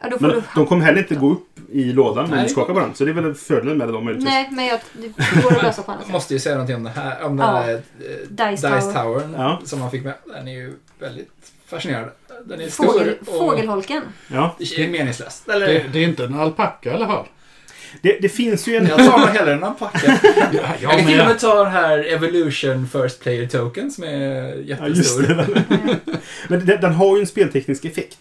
Ja, då får Men du... de kommer heller inte gå upp i lådan Nej. du skakar på den. Så det är väl fördelen med dem möjligtvis. Nej, men jag, det går att lösa på annat sätt. måste ju säga någonting om det här. Om den Ja. här eh, Dice Dice, Tower. Towern Ja. som man fick med. Den är ju väldigt fascinerande. Den är stor Fågel, och fågelholken. Ja. det är meningslöst. Eller, Det, det är inte en alpacka i alla fall. Det, det finns ju en... jag tar nog hellre en alpacka. Ja, jag kan till och med ta den här Evolution First Player Token som är Ja, just jättestor. det. Men den, den har ju en spelteknisk effekt.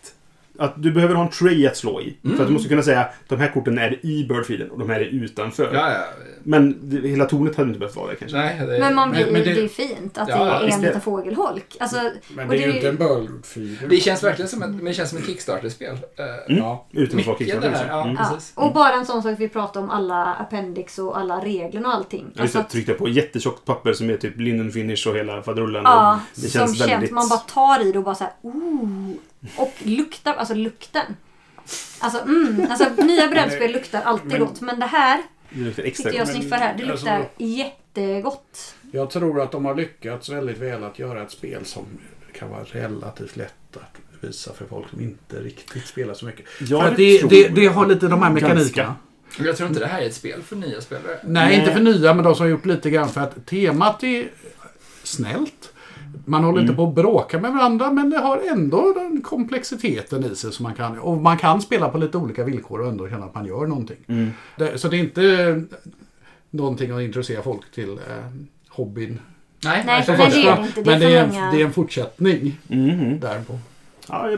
Att du behöver ha en tray att slå i. För att du måste kunna säga att de här korten är i birdfeeden och de här är utanför. Ja, ja. Men det, hela tornet hade inte behövt vara det kanske. Nej, det, Men man blir, Men- men det- det, är fint att Ja, det är en liten fågelholk. Alltså, Men och det är ju inte en birdfeeder. det känns verkligen som ett, men det känns som ett Kickstarter-spel. Eh, Mm. Ja. Utan att vara Kickstarter. här, ja. Mm. Och bara en sån sak vi pratade om alla appendix och alla regler och allting. Just Alltså det, att- tryckte på jättetjockt papper som är typ linen finish och hela faderullen. Ja, det som känns känns, väldigt... man bara tar i det och bara såhär ooh. Och luktar, alltså lukten. Alltså mm, alltså nya brädspel luktar alltid men- gott. Men det här, Det luktar extra sitter jag sniffar här, det alltså- luktar jättegott. Jag tror att de har lyckats väldigt väl att göra ett spel som kan vara relativt lätt att visa för folk som inte riktigt spelar så mycket. Ja, det det, det, har lite de här mekanikerna. Jag tror inte det här är ett spel för nya spelare. Nej, Nej. inte för nya, men de som har gjort lite grann för att temat är snällt. Man håller inte på att bråka med varandra, men det har ändå den komplexiteten i sig. som man kan, och man kan spela på lite olika villkor och ändå känna att man gör någonting. Mm. Det, så det är inte någonting att intressera folk till eh, hobbyn. Nej, Nej, men det är inte. Det men det är, en, det är en fortsättning Mhm. därpå. Ja,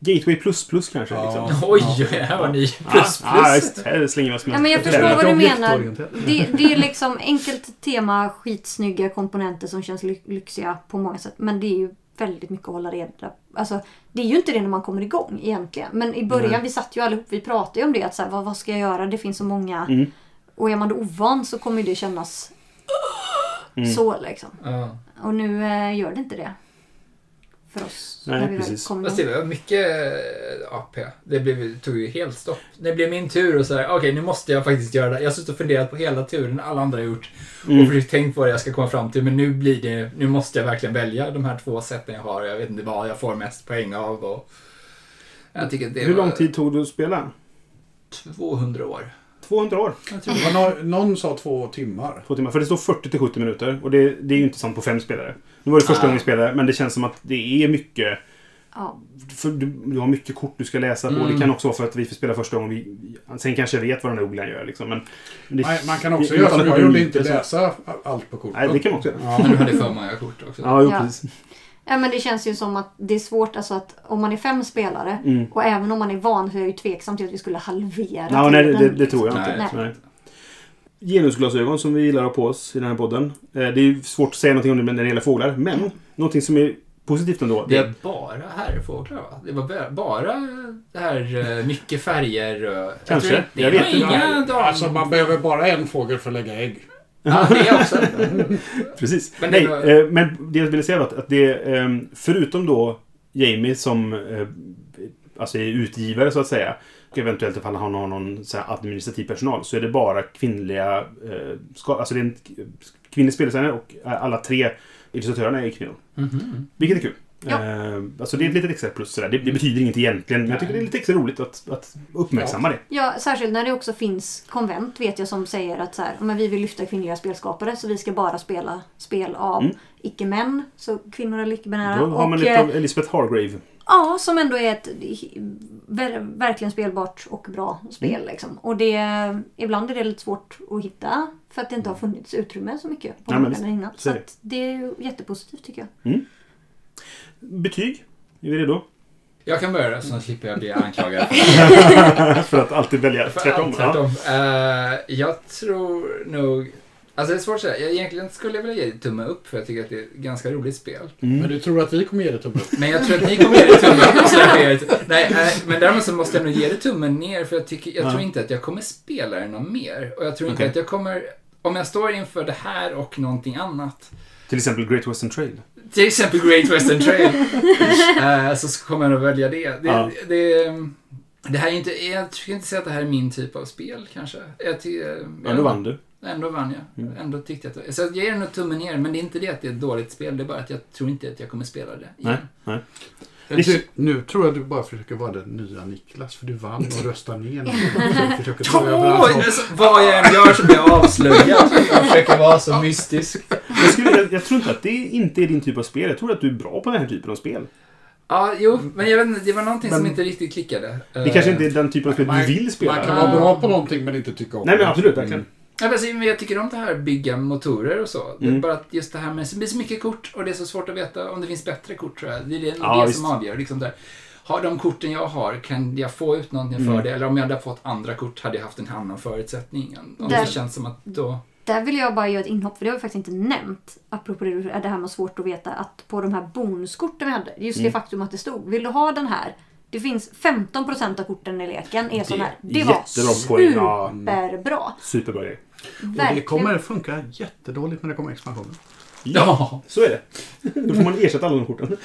Gateway plus plus kanske. Ja. Liksom. Oj, här var ni. Ja, Plus, Ja, plus. visst. Här slänger med. Ja, men jag förstår vad du menar. Det, det är liksom enkelt tema, skitsnygga komponenter som känns ly- lyxiga på många sätt. Men det är ju väldigt mycket att hålla reda Alltså, det är ju inte det när man kommer igång egentligen. Men i början, Nej. vi satt ju allihop, vi pratade ju om det. Att så här, vad, vad ska jag göra? Det finns så många. Mm. Och är man då ovan så kommer ju det kännas Mm. Så liksom. Ja. Och nu eh, gör det inte det. För oss. Nej, när precis. Fast det var mycket eh, AP. Det blev, tog ju helt stopp. Det blev min tur och så här, okej nu måste jag faktiskt göra det. Jag har suttit och funderat på hela turen alla andra har gjort. Mm. Och försökt tänkt på vad jag ska komma fram till. Men nu blir det, nu måste jag verkligen välja de här två sätten jag har. Jag vet inte vad jag får mest poäng av. Och jag tycker det Hur var lång tid tog det att spela? 200 år. 200 år. Jag tror Det var någon, någon sa två timmar. Två timmar. För det står 40 till 70 minuter. Och det, det är ju inte sant på fem spelare. Nu var det första Ah. gången vi spelade, men det känns som att det är mycket... Ja. För du, du har mycket kort du ska läsa på. Mm. Det kan också vara för att vi får spela första gången. Vi, sen kanske jag vet vad den här ugglan gör. Liksom. Men det, Man, man kan också göra som jag gjorde, inte läsa allt på kortet. Nej, det kan man också göra. Ja. Men du hade för många kort också. Ja, jo, Ja. precis. Ja men det känns ju som att det är svårt alltså att om man är fem spelare Mm. och även om man är van så är jag ju tveksam till att vi skulle halvera Ja, nej, det, tiden, det, det liksom. tror jag inte. Nej. Nej. Genusglasögon som vi gillar att ha på oss i den här podden. Eh, Det är ju svårt att säga någonting om det när det gäller fåglar. Men någonting som är positivt ändå. Det Det är bara herrfåglar va? Det var ba- bara det här eh, mycket färger. Kanske. det Jag var vet inte. Alltså man behöver bara en fågel för att lägga ägg. Ja, det också. precis. Men det Nej, var- eh, men det jag ville säga var att, att det eh, förutom då Jamie som eh, alltså är utgivare så att säga. Och eventuellt ifall han har någon så här, administrativ personal. Så är det bara kvinnliga... Eh, ska, alltså det är en kvinnlig speldesigner och alla tre illustratörerna är kvinnor. Mhm. Vilket är kul. Ja. Eh, alltså det är ett litet extra plus. Sådär. Det, det betyder inget egentligen, men jag tycker det är lite extra roligt att, att uppmärksamma det. Ja, särskilt när det också finns konvent vet jag som säger att så här, men vi vill lyfta kvinnliga spelskapare så vi ska bara spela spel av Mm. icke-män. Så kvinnor eller icke-binära. Då har man Och, lite eh, av Elizabeth Hargrave. Ja, som ändå är ett ver- verkligen spelbart och bra spel. Mm. Liksom. Och det, ibland är det lite svårt att hitta för att det inte har funnits utrymme så mycket på Ja, men marknaden innan. så Så är det. att det är ju jättepositivt tycker jag. Betyg? Är vi redo? Jag kan börja så slipper jag bli anklagad. För att alltid välja För tvärtom. allt tvärtom. Eh, jag tror nog... Alltså det är svårt att säga. Jag egentligen skulle jag vilja ge det tumme upp för jag tycker att det är ett ganska roligt spel. Mm. Men du tror att vi kommer ge det tumme upp? Men jag tror att ni kommer ge det tumme upp. Det- Nej, eh, men däremot så måste jag nog ge det tummen ner för jag, tycker, jag Ja. tror inte att jag kommer spela det någon mer. Och jag tror inte Okej. att jag kommer... Om jag står inför det här och någonting annat. Till exempel Great Western Trail. Till exempel Great Western Trail. eh, så kommer jag nog välja det. Det, Ja. det, det här är inte... Jag skulle inte säga att det här är min typ av spel kanske. Jag ty, Ja, då vann du. Ändå vann jag. Mm. Ändå tyckte jag att... Så jag ger den nog tummen ner, men det är inte det att det är ett dåligt spel. Det är bara att jag tror inte att jag kommer spela det Nej, igen. nej. Du, nu tror jag du bara försöker vara den nya Niklas, för du vann och röstade ner någon. Du försöker ta över vad jag än gör så blir jag avslöjad. Jag försöker vara så mystisk. Jag, skulle, jag, jag tror inte att det inte är din typ av spel. Jag tror att du är bra på den här typen av spel. Ja, jo, men jag vet inte, det var någonting som Men- inte riktigt klickade. Det kanske inte är den typen av spel Man- du vill spela. Man kan vara bra på någonting men inte tycka om Nej, men absolut. Verkligen. Mm. Ja, men alltså, jag tycker om det här bygga motorer och så. Det är Mm. bara att just det här med det blir så mycket kort och det är så svårt att veta om det finns bättre kort tror jag. Det är det, Ja, det visst. som avgör. Liksom där. Har de korten jag har, kan jag få ut någonting Mm. för det? Eller om jag hade fått andra kort hade jag haft en annan förutsättning. Om Där- det känns som att då... Där vill jag bara göra ett inhopp för det har vi faktiskt inte nämnt. Apropå det, det här med svårt att veta att på de här bonuskorten vi hade. Just Mm. det faktum att det stod. Vill du ha den här? Det finns 15% av korten i leken är Det här. är Det var poäng, superbra. Superbra grej. Och det kommer funka jättedåligt när det kommer expansioner. Ja. Så är det. Då får man ersätta alla de korten.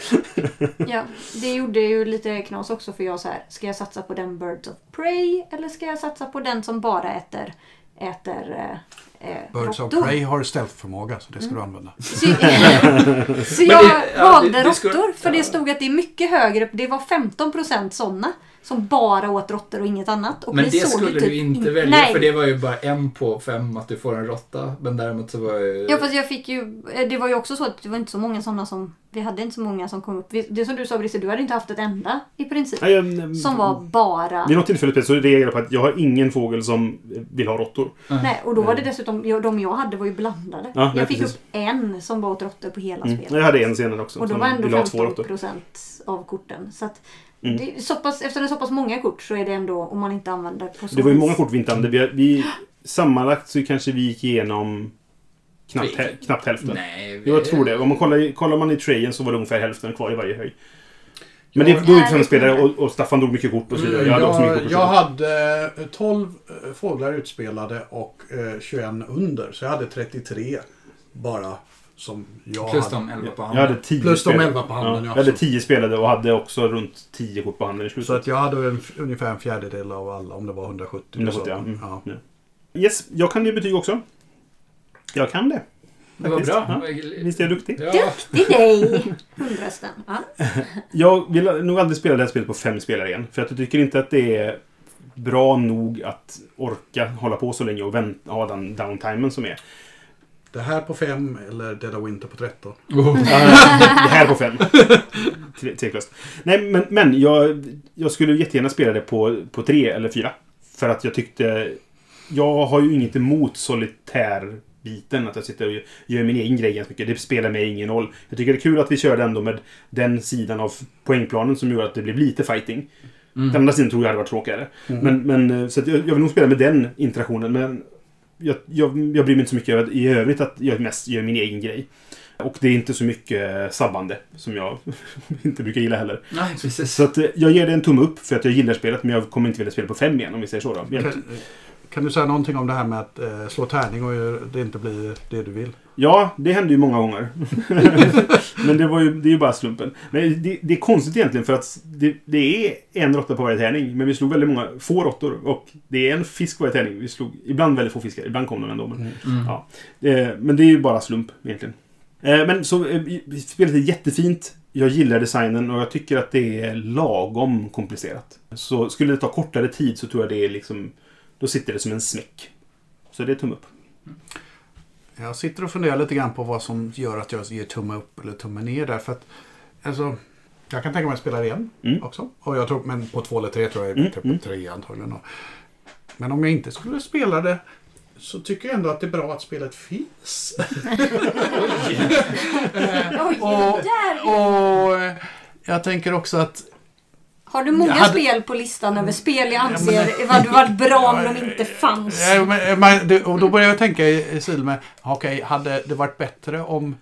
Ja, det gjorde ju lite knas också för jag så här. Ska jag satsa på den Birds of Prey eller ska jag satsa på den som bara äter, äter eh, Birds of? Prey har stealth-förmåga så det ska du använda. Så, så jag det- ja, valde det- det skulle- råttor för det ja. stod att det är mycket högre. Det var 15% sådana som bara åt råttor och inget annat. Och Men det skulle typ du inte in- välja Nej. för det var ju bara en på fem att du får en råtta. Men däremot så var ju... Ja fast jag fick ju, eh, det var ju också så att det var inte så många sådana som, vi hade inte så många som kom upp. Det som du sa Brisse, du hade inte haft ett enda i princip. Nej, jag- Som var bara... Vid något tillfälle så reagerade jag på att jag har ingen fågel som vill ha råttor. Nej, och då var det dessutom, ja, de jag hade var ju blandade. Ja, jag fick precis. upp en som var åt råttor på hela Mm. spelet. Jag hade en senare också. Och då var ändå ville ha två 15 råttor. procent av korten. Så att Mm. det är så pass, efter det är så pass många kort så är det ändå, om man inte använder på så Det var ju många kort vi inte använde. Vi, vi, sammanlagt så kanske vi gick igenom knappt, Vi- hä- knappt hälften. Nej, Jag tror det. Om man kollar, kollar man i trayen så var det ungefär hälften kvar i varje höj. Men det, är vi fem spelare och, och Staffan drog mycket kort och så vidare. Jag hade också mycket Mm, jag, så jag vidare. hade eh, 12 eh, fåglar utspelade och eh, 21 under. Så jag hade 33. bara som jag Plus hade. de 11 på Jag handen. hade tio Plus de spel- 11 på handen, Ja, ja. jag hade tio spelade och hade också runt 10 kort på handen i slutet. Så att jag hade en, ungefär en fjärdedel av alla, om det var 170. 170, ja. Mm. ja. Yes, jag kan ge betyg också. Jag kan det. Det var bra. Ja. Visst är jag duktig? Ja. Duktig dig! Hundrasten. Ja. Jag vill nog aldrig spela det här spelet på fem spelare igen. För att jag tycker inte att det är bra nog att orka hålla på så länge och vänta, ha den downtimen som är. Det här på 5 eller Dead of Winter på 13. Oh. det här på fem. Tre- Tveklöst. Nej, men, men jag, jag skulle jättegärna spela det på, på tre eller fyra. För att jag tyckte... Jag har ju inget emot solitärbiten. Att jag sitter och gör min egen grej ganska mycket. Det spelar mig ingen roll. Jag tycker det är kul att vi körde ändå med den sidan av poängplanen som gör att det blev lite fighting. Mm. Den andra sidan tror jag hade varit tråkigare. Men, men, eh, så att jag, jag vill nog spela med den interaktionen. Men jag, jag, jag bryr mig inte så mycket i övrigt att jag mest gör min egen grej. Och det är inte så mycket sabbande som jag inte brukar gilla heller. Nej, precis. Så att eh, jag ger det en tumme upp för att jag gillar spelet men jag kommer inte vilja spela på fem igen om vi säger så. Då. Kan, du säga någonting om det här med att eh, slå tärning och det inte blir det du vill? ja, det hände ju många gånger. men det, var ju, det är ju bara slumpen. Men det, det är konstigt egentligen för att det, det är en råtta på varje tärning. Men vi slog väldigt många, få råttor. Och det är en fisk på varje tärning. Vi slog ibland väldigt få fiskar. Ibland kom de ändå. Men, Mm. Ja. Eh, Men det är ju bara slump egentligen. Eh, Men så eh, spelet är jättefint. Jag gillar designen och jag tycker att det är lagom komplicerat. Så skulle det ta kortare tid så tror jag det är liksom... Då sitter det som en smäck. Så det är tumme upp. Jag sitter och funderar lite grann på vad som gör att jag ger tumme upp eller tumme ner där. För att, alltså, jag kan tänka mig att spela det igen Mm. också. Och jag tror, men på två eller tre tror jag är Mm, bättre mm. på tre antagligen. Men om jag inte skulle spela det så tycker jag ändå att det är bra att spelet finns. Och- och eh, jag tänker också att Har du många hade- spel på listan över spel jag anser Ja, det hade varit bra om de inte fanns? Ja, men, eh, det, och då börjar jag tänka i, i stil med, okej, hade det varit bättre om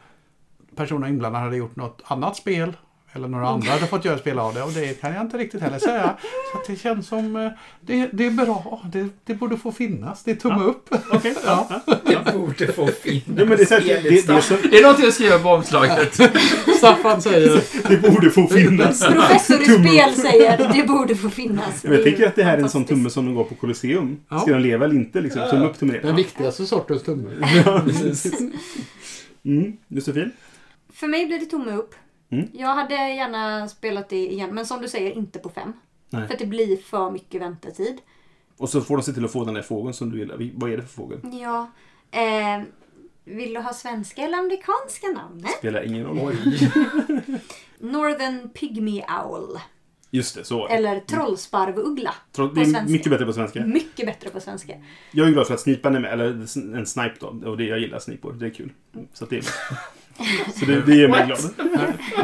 personerna inblandade hade gjort något annat spel? Eller några andra hade fått göra spel av det och det kan jag inte riktigt heller säga. Så att det känns som, eh, det, det är bra, det, det borde få finnas, det är tumme upp. Okej. Ja. Det borde få finnas. Ja, men det är det- det- det är så- det är något jag skriver på omslaget. Staffan säger, Det borde få finnas. Professor i spel säger det borde få finnas. Men jag tänker att det här är en sån tumme som de går på Colosseum. Ja. Ska den leva eller inte? Liksom. Tumme upp, tumme ner. den viktigaste sortens tumme. Ja, precis. Mm. Josefin? För mig blir det tumme upp. Mm. Jag hade gärna spelat det igen, men som du säger, inte på fem. Nej. För att det blir för mycket väntetid. Och så får de se till att få den där fågeln som du gillar. Vad är det för fågel? Ja. Eh, vill du ha svenska eller amerikanska namnet? Spelar ingen roll. Northern Pygmy Owl. Just det, så. Eller trollsparvuggla. Trots- på Det är svenska. mycket bättre på svenska. Mycket bättre på svenska. Jag är glad för att snipan är med, eller en snipe då. Och det, jag gillar snipor, det är kul. Så, att det, är så det, det gör mig glad.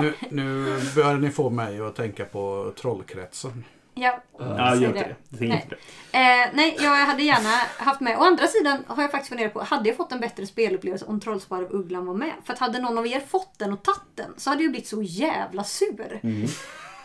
Nu, nu börjar ni få mig att tänka på trollkretsen. Ja, Ja, gör inte det. Jag tänker Nej. det. Eh, nej, jag hade gärna haft med. Å andra sidan har jag faktiskt funderat på, hade jag fått en bättre spelupplevelse om Trollsparvugglan var med? För att hade någon av er fått den och tagit den så hade jag blivit så jävla sur. Mm.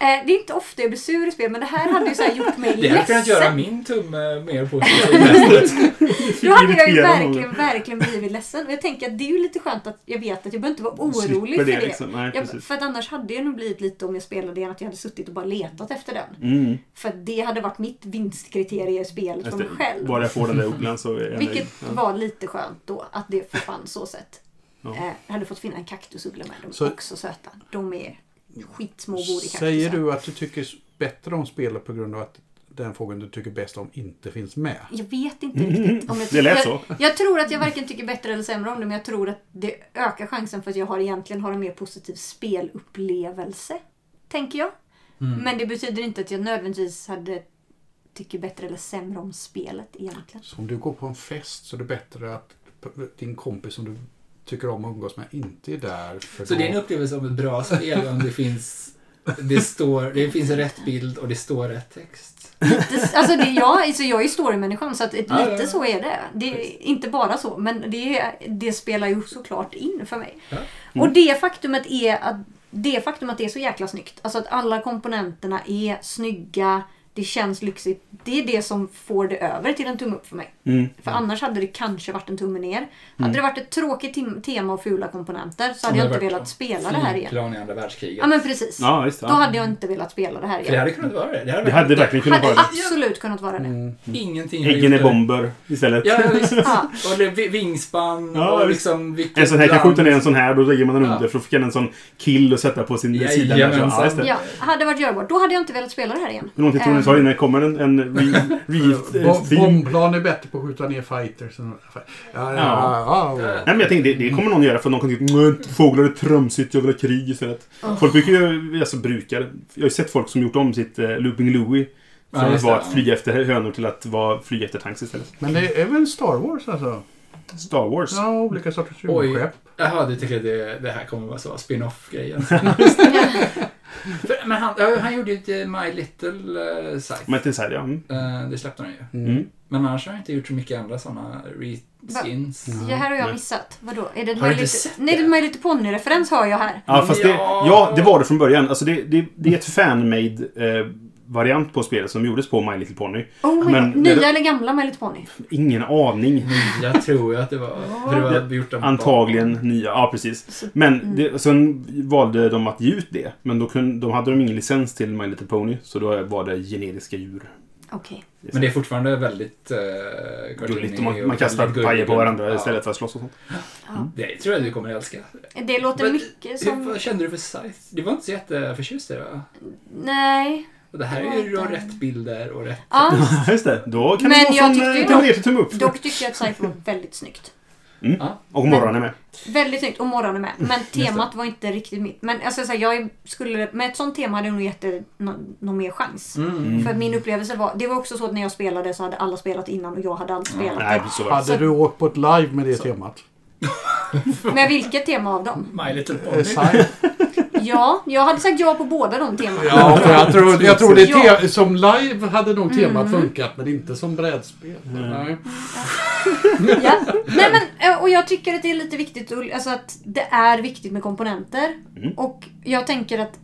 Eh, det är inte ofta jag blir sur i spel, men det här hade ju så här gjort mig Det hade kunnat göra ledsen. min tumme mer positiv. Då hade jag ju verkligen, verkligen blivit ledsen. Och jag tänker att det är ju lite skönt att jag vet att jag behöver inte vara orolig för det. Liksom. Nej, Ja, precis. för att annars hade jag nog blivit lite om jag spelade igen att jag hade suttit och bara letat efter den. Mm, För att det hade varit mitt vinstkriterie i spelet just för mig själv. Bara jag får den där ugglan så är jag. Vilket Ja. var lite skönt då, att det försvann så sett. Ja. Eh, jag hade fått finna en kaktusuggla med. De är Så- också söta. De är skitsmå och bor i kaktusar. Säger du att du tycker bättre om spelet på grund av att den fågeln du tycker bäst om inte finns med? Jag vet inte riktigt om jag Det lät jag, så. jag tror att jag varken tycker bättre eller sämre om det, men jag tror att det ökar chansen för att jag har egentligen har en mer positiv spelupplevelse. Tänker jag. Mm. Men det betyder inte att jag nödvändigtvis hade tycker bättre eller sämre om spelet egentligen. Så om du går på en fest så är det bättre att din kompis som du tycker om att umgås med inte är där. För Så då- det är en upplevelse om ett bra spel om det finns, det står, det finns en rätt bild och det står rätt text. Det, alltså det, jag, alltså jag är ju storymänniskan så att ett, ja, lite ja. så är det. Det är inte bara så, men det, det spelar ju såklart in för mig. Ja. Och det faktumet är att det faktum att det är så jäkla snyggt. Alltså att alla komponenterna är snygga. Det känns lyxigt. Det är det som får det över till en tumme upp för mig. Mm. För annars hade det kanske varit en tumme ner. Hade det varit ett tråkigt tema och fula komponenter så hade jag inte velat spela det här igen. Flygplan i andra världskriget. Ja men precis. Ja. Då Ja. hade jag inte velat spela det här För det igen. hade kunnat vara det. Det hade, Det hade verkligen kunnat Hade vara det. absolut kunnat vara det. Ingenting hade Äggen är bomber istället. Ja, visst. Ja. Och det, vi- vingspann Ja, och liksom vilket En sån här kan skjuta ner en sån här, då lägger man den Ja. under för att få en sån kill och sätta på sin sida. Ja, just det. Ja, hade varit görbart. Då hade jag inte velat spela det här igen. Någonting tror ni Ehm, sa innan, kommer en, en re, re? Bombplan är bättre på att skjuta ner fighters. än- Ja, ja, ja, ja. Nej men jag tänkte, det, det kommer någon göra för någon kan tycka "Nej, fåglar är tramsigt, jag vill ha krig istället. Folk brukar ju, alltså brukar, jag har ju sett folk som gjort om sitt uh, Looping Louie. Ja, Från att vara det, att flyga efter hönor till att vara flyga efter tanks istället. Men det är väl Star Wars alltså? Star Wars. Ja, olika sorters Oj. rymdskepp. Jaha, du tycker det, det här kommer vara så spin-off-grejen. Men han, han gjorde ju ett eh, My Little uh, inte så här, ja. Mm. Eh, det släppte han ju. Mm. Men annars har han inte gjort så mycket andra sådana reskins. Det här har jag missat. Vadå? Är det Har My du inte Little- sett det? Nej, det är My Little Pony-referens hör jag här. Ja, fast det, ja, det var det från början. Alltså det, det, det är ett fan-made eh, variant på spelet som gjordes på My Little Pony. Oh Men Nya det- eller gamla My Little Pony? Ingen aning. Jag tror ju att det var... För det var gjort av Antagligen nya, ja precis. Men det, sen valde de att ge ut det. Men då, kunde, då hade de ingen licens till My Little Pony. Så då var det generiska djur. Okej. Men det är fortfarande väldigt uh, Gulligt. Man, man kastar pajer på varandra istället för att slåss och sånt. Det tror jag du kommer att älska. Det låter Men, mycket som... Vad kände du för Scythe? Du var inte så jätteförtjust i det va? Nej. Och det här är ju då rätt bilder och rätt... Ja, Just det. Då kan Men det jag från tyckte tumme dock- ner till tumme upp. dock tycker jag att Cypher var väldigt snyggt. Ja. Och morgonen med. Väldigt snyggt och morgonen med. Men temat var inte riktigt mitt. Men alltså, så här, jag skulle, med ett sånt tema hade jag nog gett det någon, någon mer chans. Mm. För min upplevelse var, det var också så att när jag spelade så hade alla spelat innan och jag hade aldrig spelat Nej, det. så. Hade du åkt på ett live med det temat? Men vilket tema av dem? My Little Eh, Pony. Ja, jag hade sagt ja på båda de temana. Ja, för jag tror, jag tror det Ja. te- som live hade nog temat funkat, men inte som brädspel. Nej. Ja. Nej, men, eh, och jag tycker att det är lite viktigt att- alltså att det är viktigt med komponenter. Mm. Och jag tänker att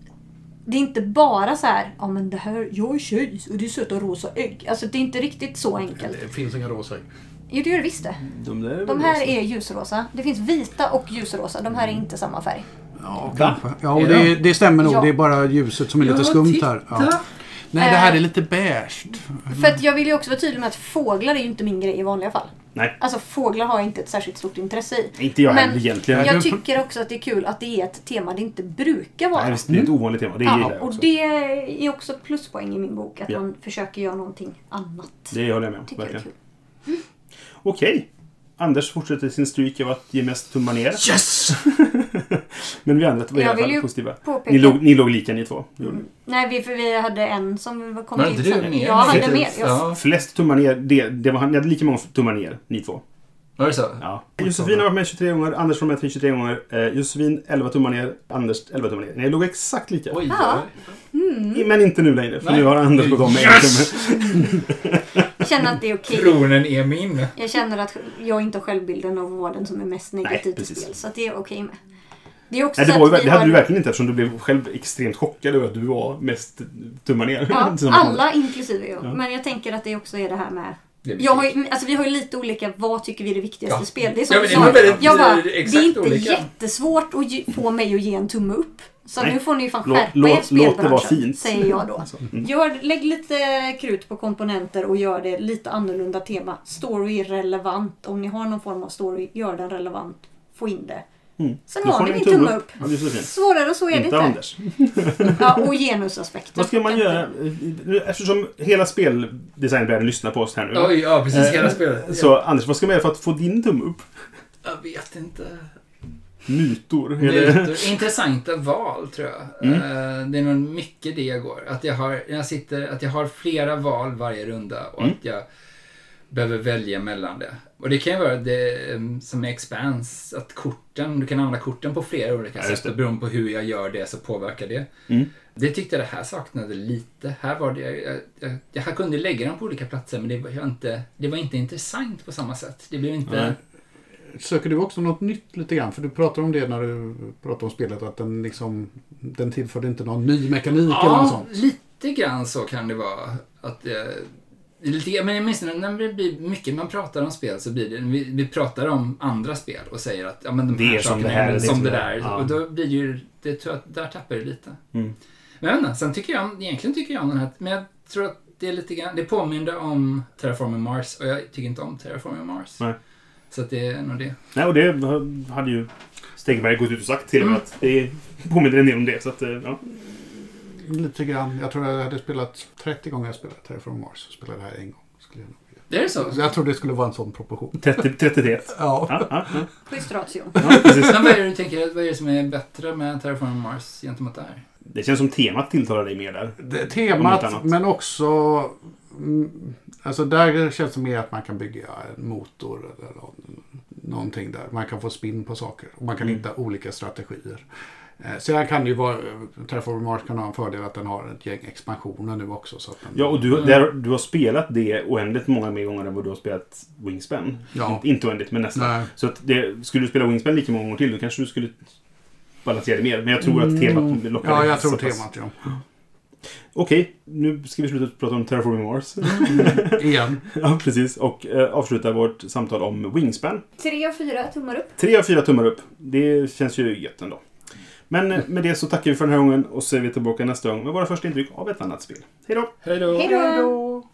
det är inte bara så här, ja men det här, jag är tjej och det är söta rosa ägg. Alltså det är inte riktigt så enkelt. Det finns inga rosa ägg. Jo det gör det visst det. De, De här rosa. är ljusrosa. Det finns vita och ljusrosa. De här är inte samma färg. Ja, kanske. Ja, och det, det stämmer nog. Ja. Det är bara ljuset som är lite Ja, skumt titta. här. Ja. Nej, det här är lite beige. För att jag vill ju också vara tydlig med att fåglar är ju inte min grej i vanliga fall. Nej, Alltså fåglar har jag inte ett särskilt stort intresse i. inte jag Men heller egentligen. Jag tycker också att det är kul att det är ett tema det inte brukar vara. Nej, det är ett ovanligt tema. Det Ja, jag och också. det är också pluspoäng i min bok. Att Ja. man försöker göra någonting annat. Det håller jag med om. tycker Verkligen. kul. Okej. Anders fortsätter sin streak av att ge mest tummar ner. Yes! Men vi andra var i Jag alla fall positiva. Påpeka. Ni låg, ni låg lika ni två. ni. Nej, vi, för vi hade en som kom Var till sen. mer? Jag hade mer. Jag, Ja. Flest tummar ner, det, det var, ni hade lika många tummar ner, ni två. Var det så? Ja. Josefin har varit med 23 gånger, Anders var med 23 gånger. Eh, Josefin 11 tummar ner, Anders 11 tummar ner. Ni låg exakt lika. Oj, Ja. oj. Men inte nu längre, för Nej. nu har Anders gått om med en tumme. känner att det är okej. Tronen är min. Jag känner att jag inte har självbilden av att vara den som är mest negativ Nej, till spel. Så att det är okej med. Det är också Nej, det, var ju, det hade har- du verkligen inte eftersom du blev själv extremt chockad över att du var mest tummar ner. Ja, alla inklusive jag. Ja. Men jag tänker att det också är det här med... Jag har ju, alltså vi har ju lite olika, vad tycker vi är det viktigaste Ja. spel? Det är som Ja, men det jag bara, det är inte olika. jättesvårt att ge, få mig att ge en tumme upp. Så Nej. nu får ni ju fan skärpa er spelbranschen, fint. säger jag då. Alltså, mm. Gör, lägg lite krut på komponenter och gör det lite annorlunda tema. Story är relevant. Om ni har någon form av story, gör den relevant. Få in det. Mm. Sen har ni min en tumme upp. Ja, så fint. Svårare än så är det Inte inte. Anders. Ja, och genusaspekten. Vad ska man göra? Eftersom hela speldesignvärlden lyssnar på oss här nu. Oj, ja precis. Hela Eh, spelet. Så Anders, vad ska man göra för att få din tumme upp? Jag vet inte. Eller? Nyheter. Intressanta val tror jag. Mm. Eh, Det är nog mycket det jag går. Att jag har, jag sitter, att jag har flera val varje runda och Mm. att jag behöver välja mellan det. Och det kan ju vara det em, som är Expanse, att korten, du kan använda korten på flera olika Ja, sätt och beroende på hur jag gör det så påverkar det. Mm. Det tyckte jag det här saknade lite. Här var det, jag, jag, jag kunde lägga dem på olika platser men det var, inte, det var inte intressant på samma sätt. Det blev inte... Nej. Söker du också något nytt lite grann? För du pratar om det när du pratar om spelet. Att den liksom... Den tillförde inte någon ny mekanik eller något Ja, sånt. lite grann så kan det vara. Att, eh, lite, men jag minns när det blir mycket man pratar om spel så blir det, vi, vi pratar om andra spel och säger att ja, men de Det här är som det här, är som det det där. är. Ja. Och då blir det ju, det tror jag, att där tappar det lite. Mm. Men sen tycker jag, egentligen tycker jag om den här, men jag tror att det är lite grann, det påminner om Terraforming Mars och jag tycker inte om Terraforming Mars. Nej. Så att det är nog det. Nej, och det hade ju Stegberg gått ut och sagt till Mm. att det påminner en del om det. Så att, eh, ja. Lite grann. Jag tror jag hade spelat 30 gånger jag spelade Terraform Mars. Så spelade det här en gång. Skulle jag, nog- Det är så? Jag tror det skulle vara en sån proportion. 30, 30 till ett. Ja. Ja, ja, ja. Schysst ratio. ja, precis. Men vad är det du tänker, vad är det som är bättre med Terraforming Mars gentemot det här? Det känns som temat tilltalar dig mer där. Det, temat, men också... Mm, alltså där känns det mer att man kan bygga en motor eller nå- någonting där. Man kan få spinn på saker. Och man kan Mm. hitta olika strategier. Eh, Sedan kan det ju vara... Terraform Mars kan ha en fördel att den har ett gäng expansioner nu också. Så att den, Ja, och du, där, du har spelat det oändligt många mer gånger än vad du har spelat Wingspan. Ja. Inte- oändligt, men nästan. Så att det, skulle du spela Wingspan lika många gånger till, då kanske du skulle balansera det mer. Men jag tror att temat lockar Mm. Ja, dig jag tror temat, ja. Okej, nu ska vi sluta prata om Terraforming Mars. Igen. ja, precis. Och eh, avsluta vårt samtal om Wingspan. Tre av fyra tummar upp. Tre av fyra tummar upp. Det känns ju gött ändå. Men med det så tackar vi för den här gången och så är vi tillbaka nästa gång med våra första intryck av ett annat spel. Hej då! Hej då! Hej då!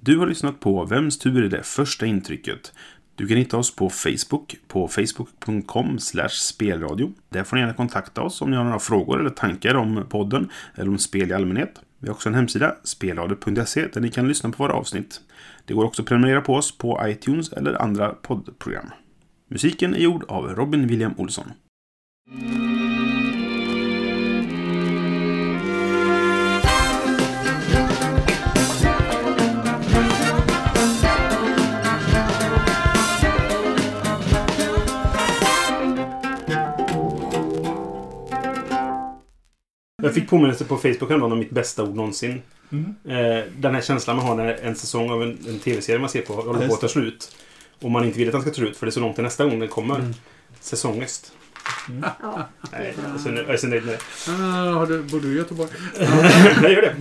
Du har lyssnat på Vems tur är det första intrycket? Du kan hitta oss på Facebook på facebook.com spelradio. Där får ni gärna kontakta oss om ni har några frågor eller tankar om podden eller om spel i allmänhet. Vi har också en hemsida, spelradio.se, där ni kan lyssna på våra avsnitt. Det går också att prenumerera på oss på iTunes eller andra poddprogram. Musiken är gjord av Robin William Olsson. Jag fick påminnelse på Facebook häromdagen om mitt bästa ord någonsin. Eh, den här känslan man har när en säsong av en, en tv-serie man ser på håller på att ta slut. Och man inte vill att den ska ta slut för det är så långt till nästa gång den kommer. Säsongest. Ja. Nej, jag är så nöjd- jag är så nöjd med det. Ah, har du, bor du i Göteborg? Jag gör det.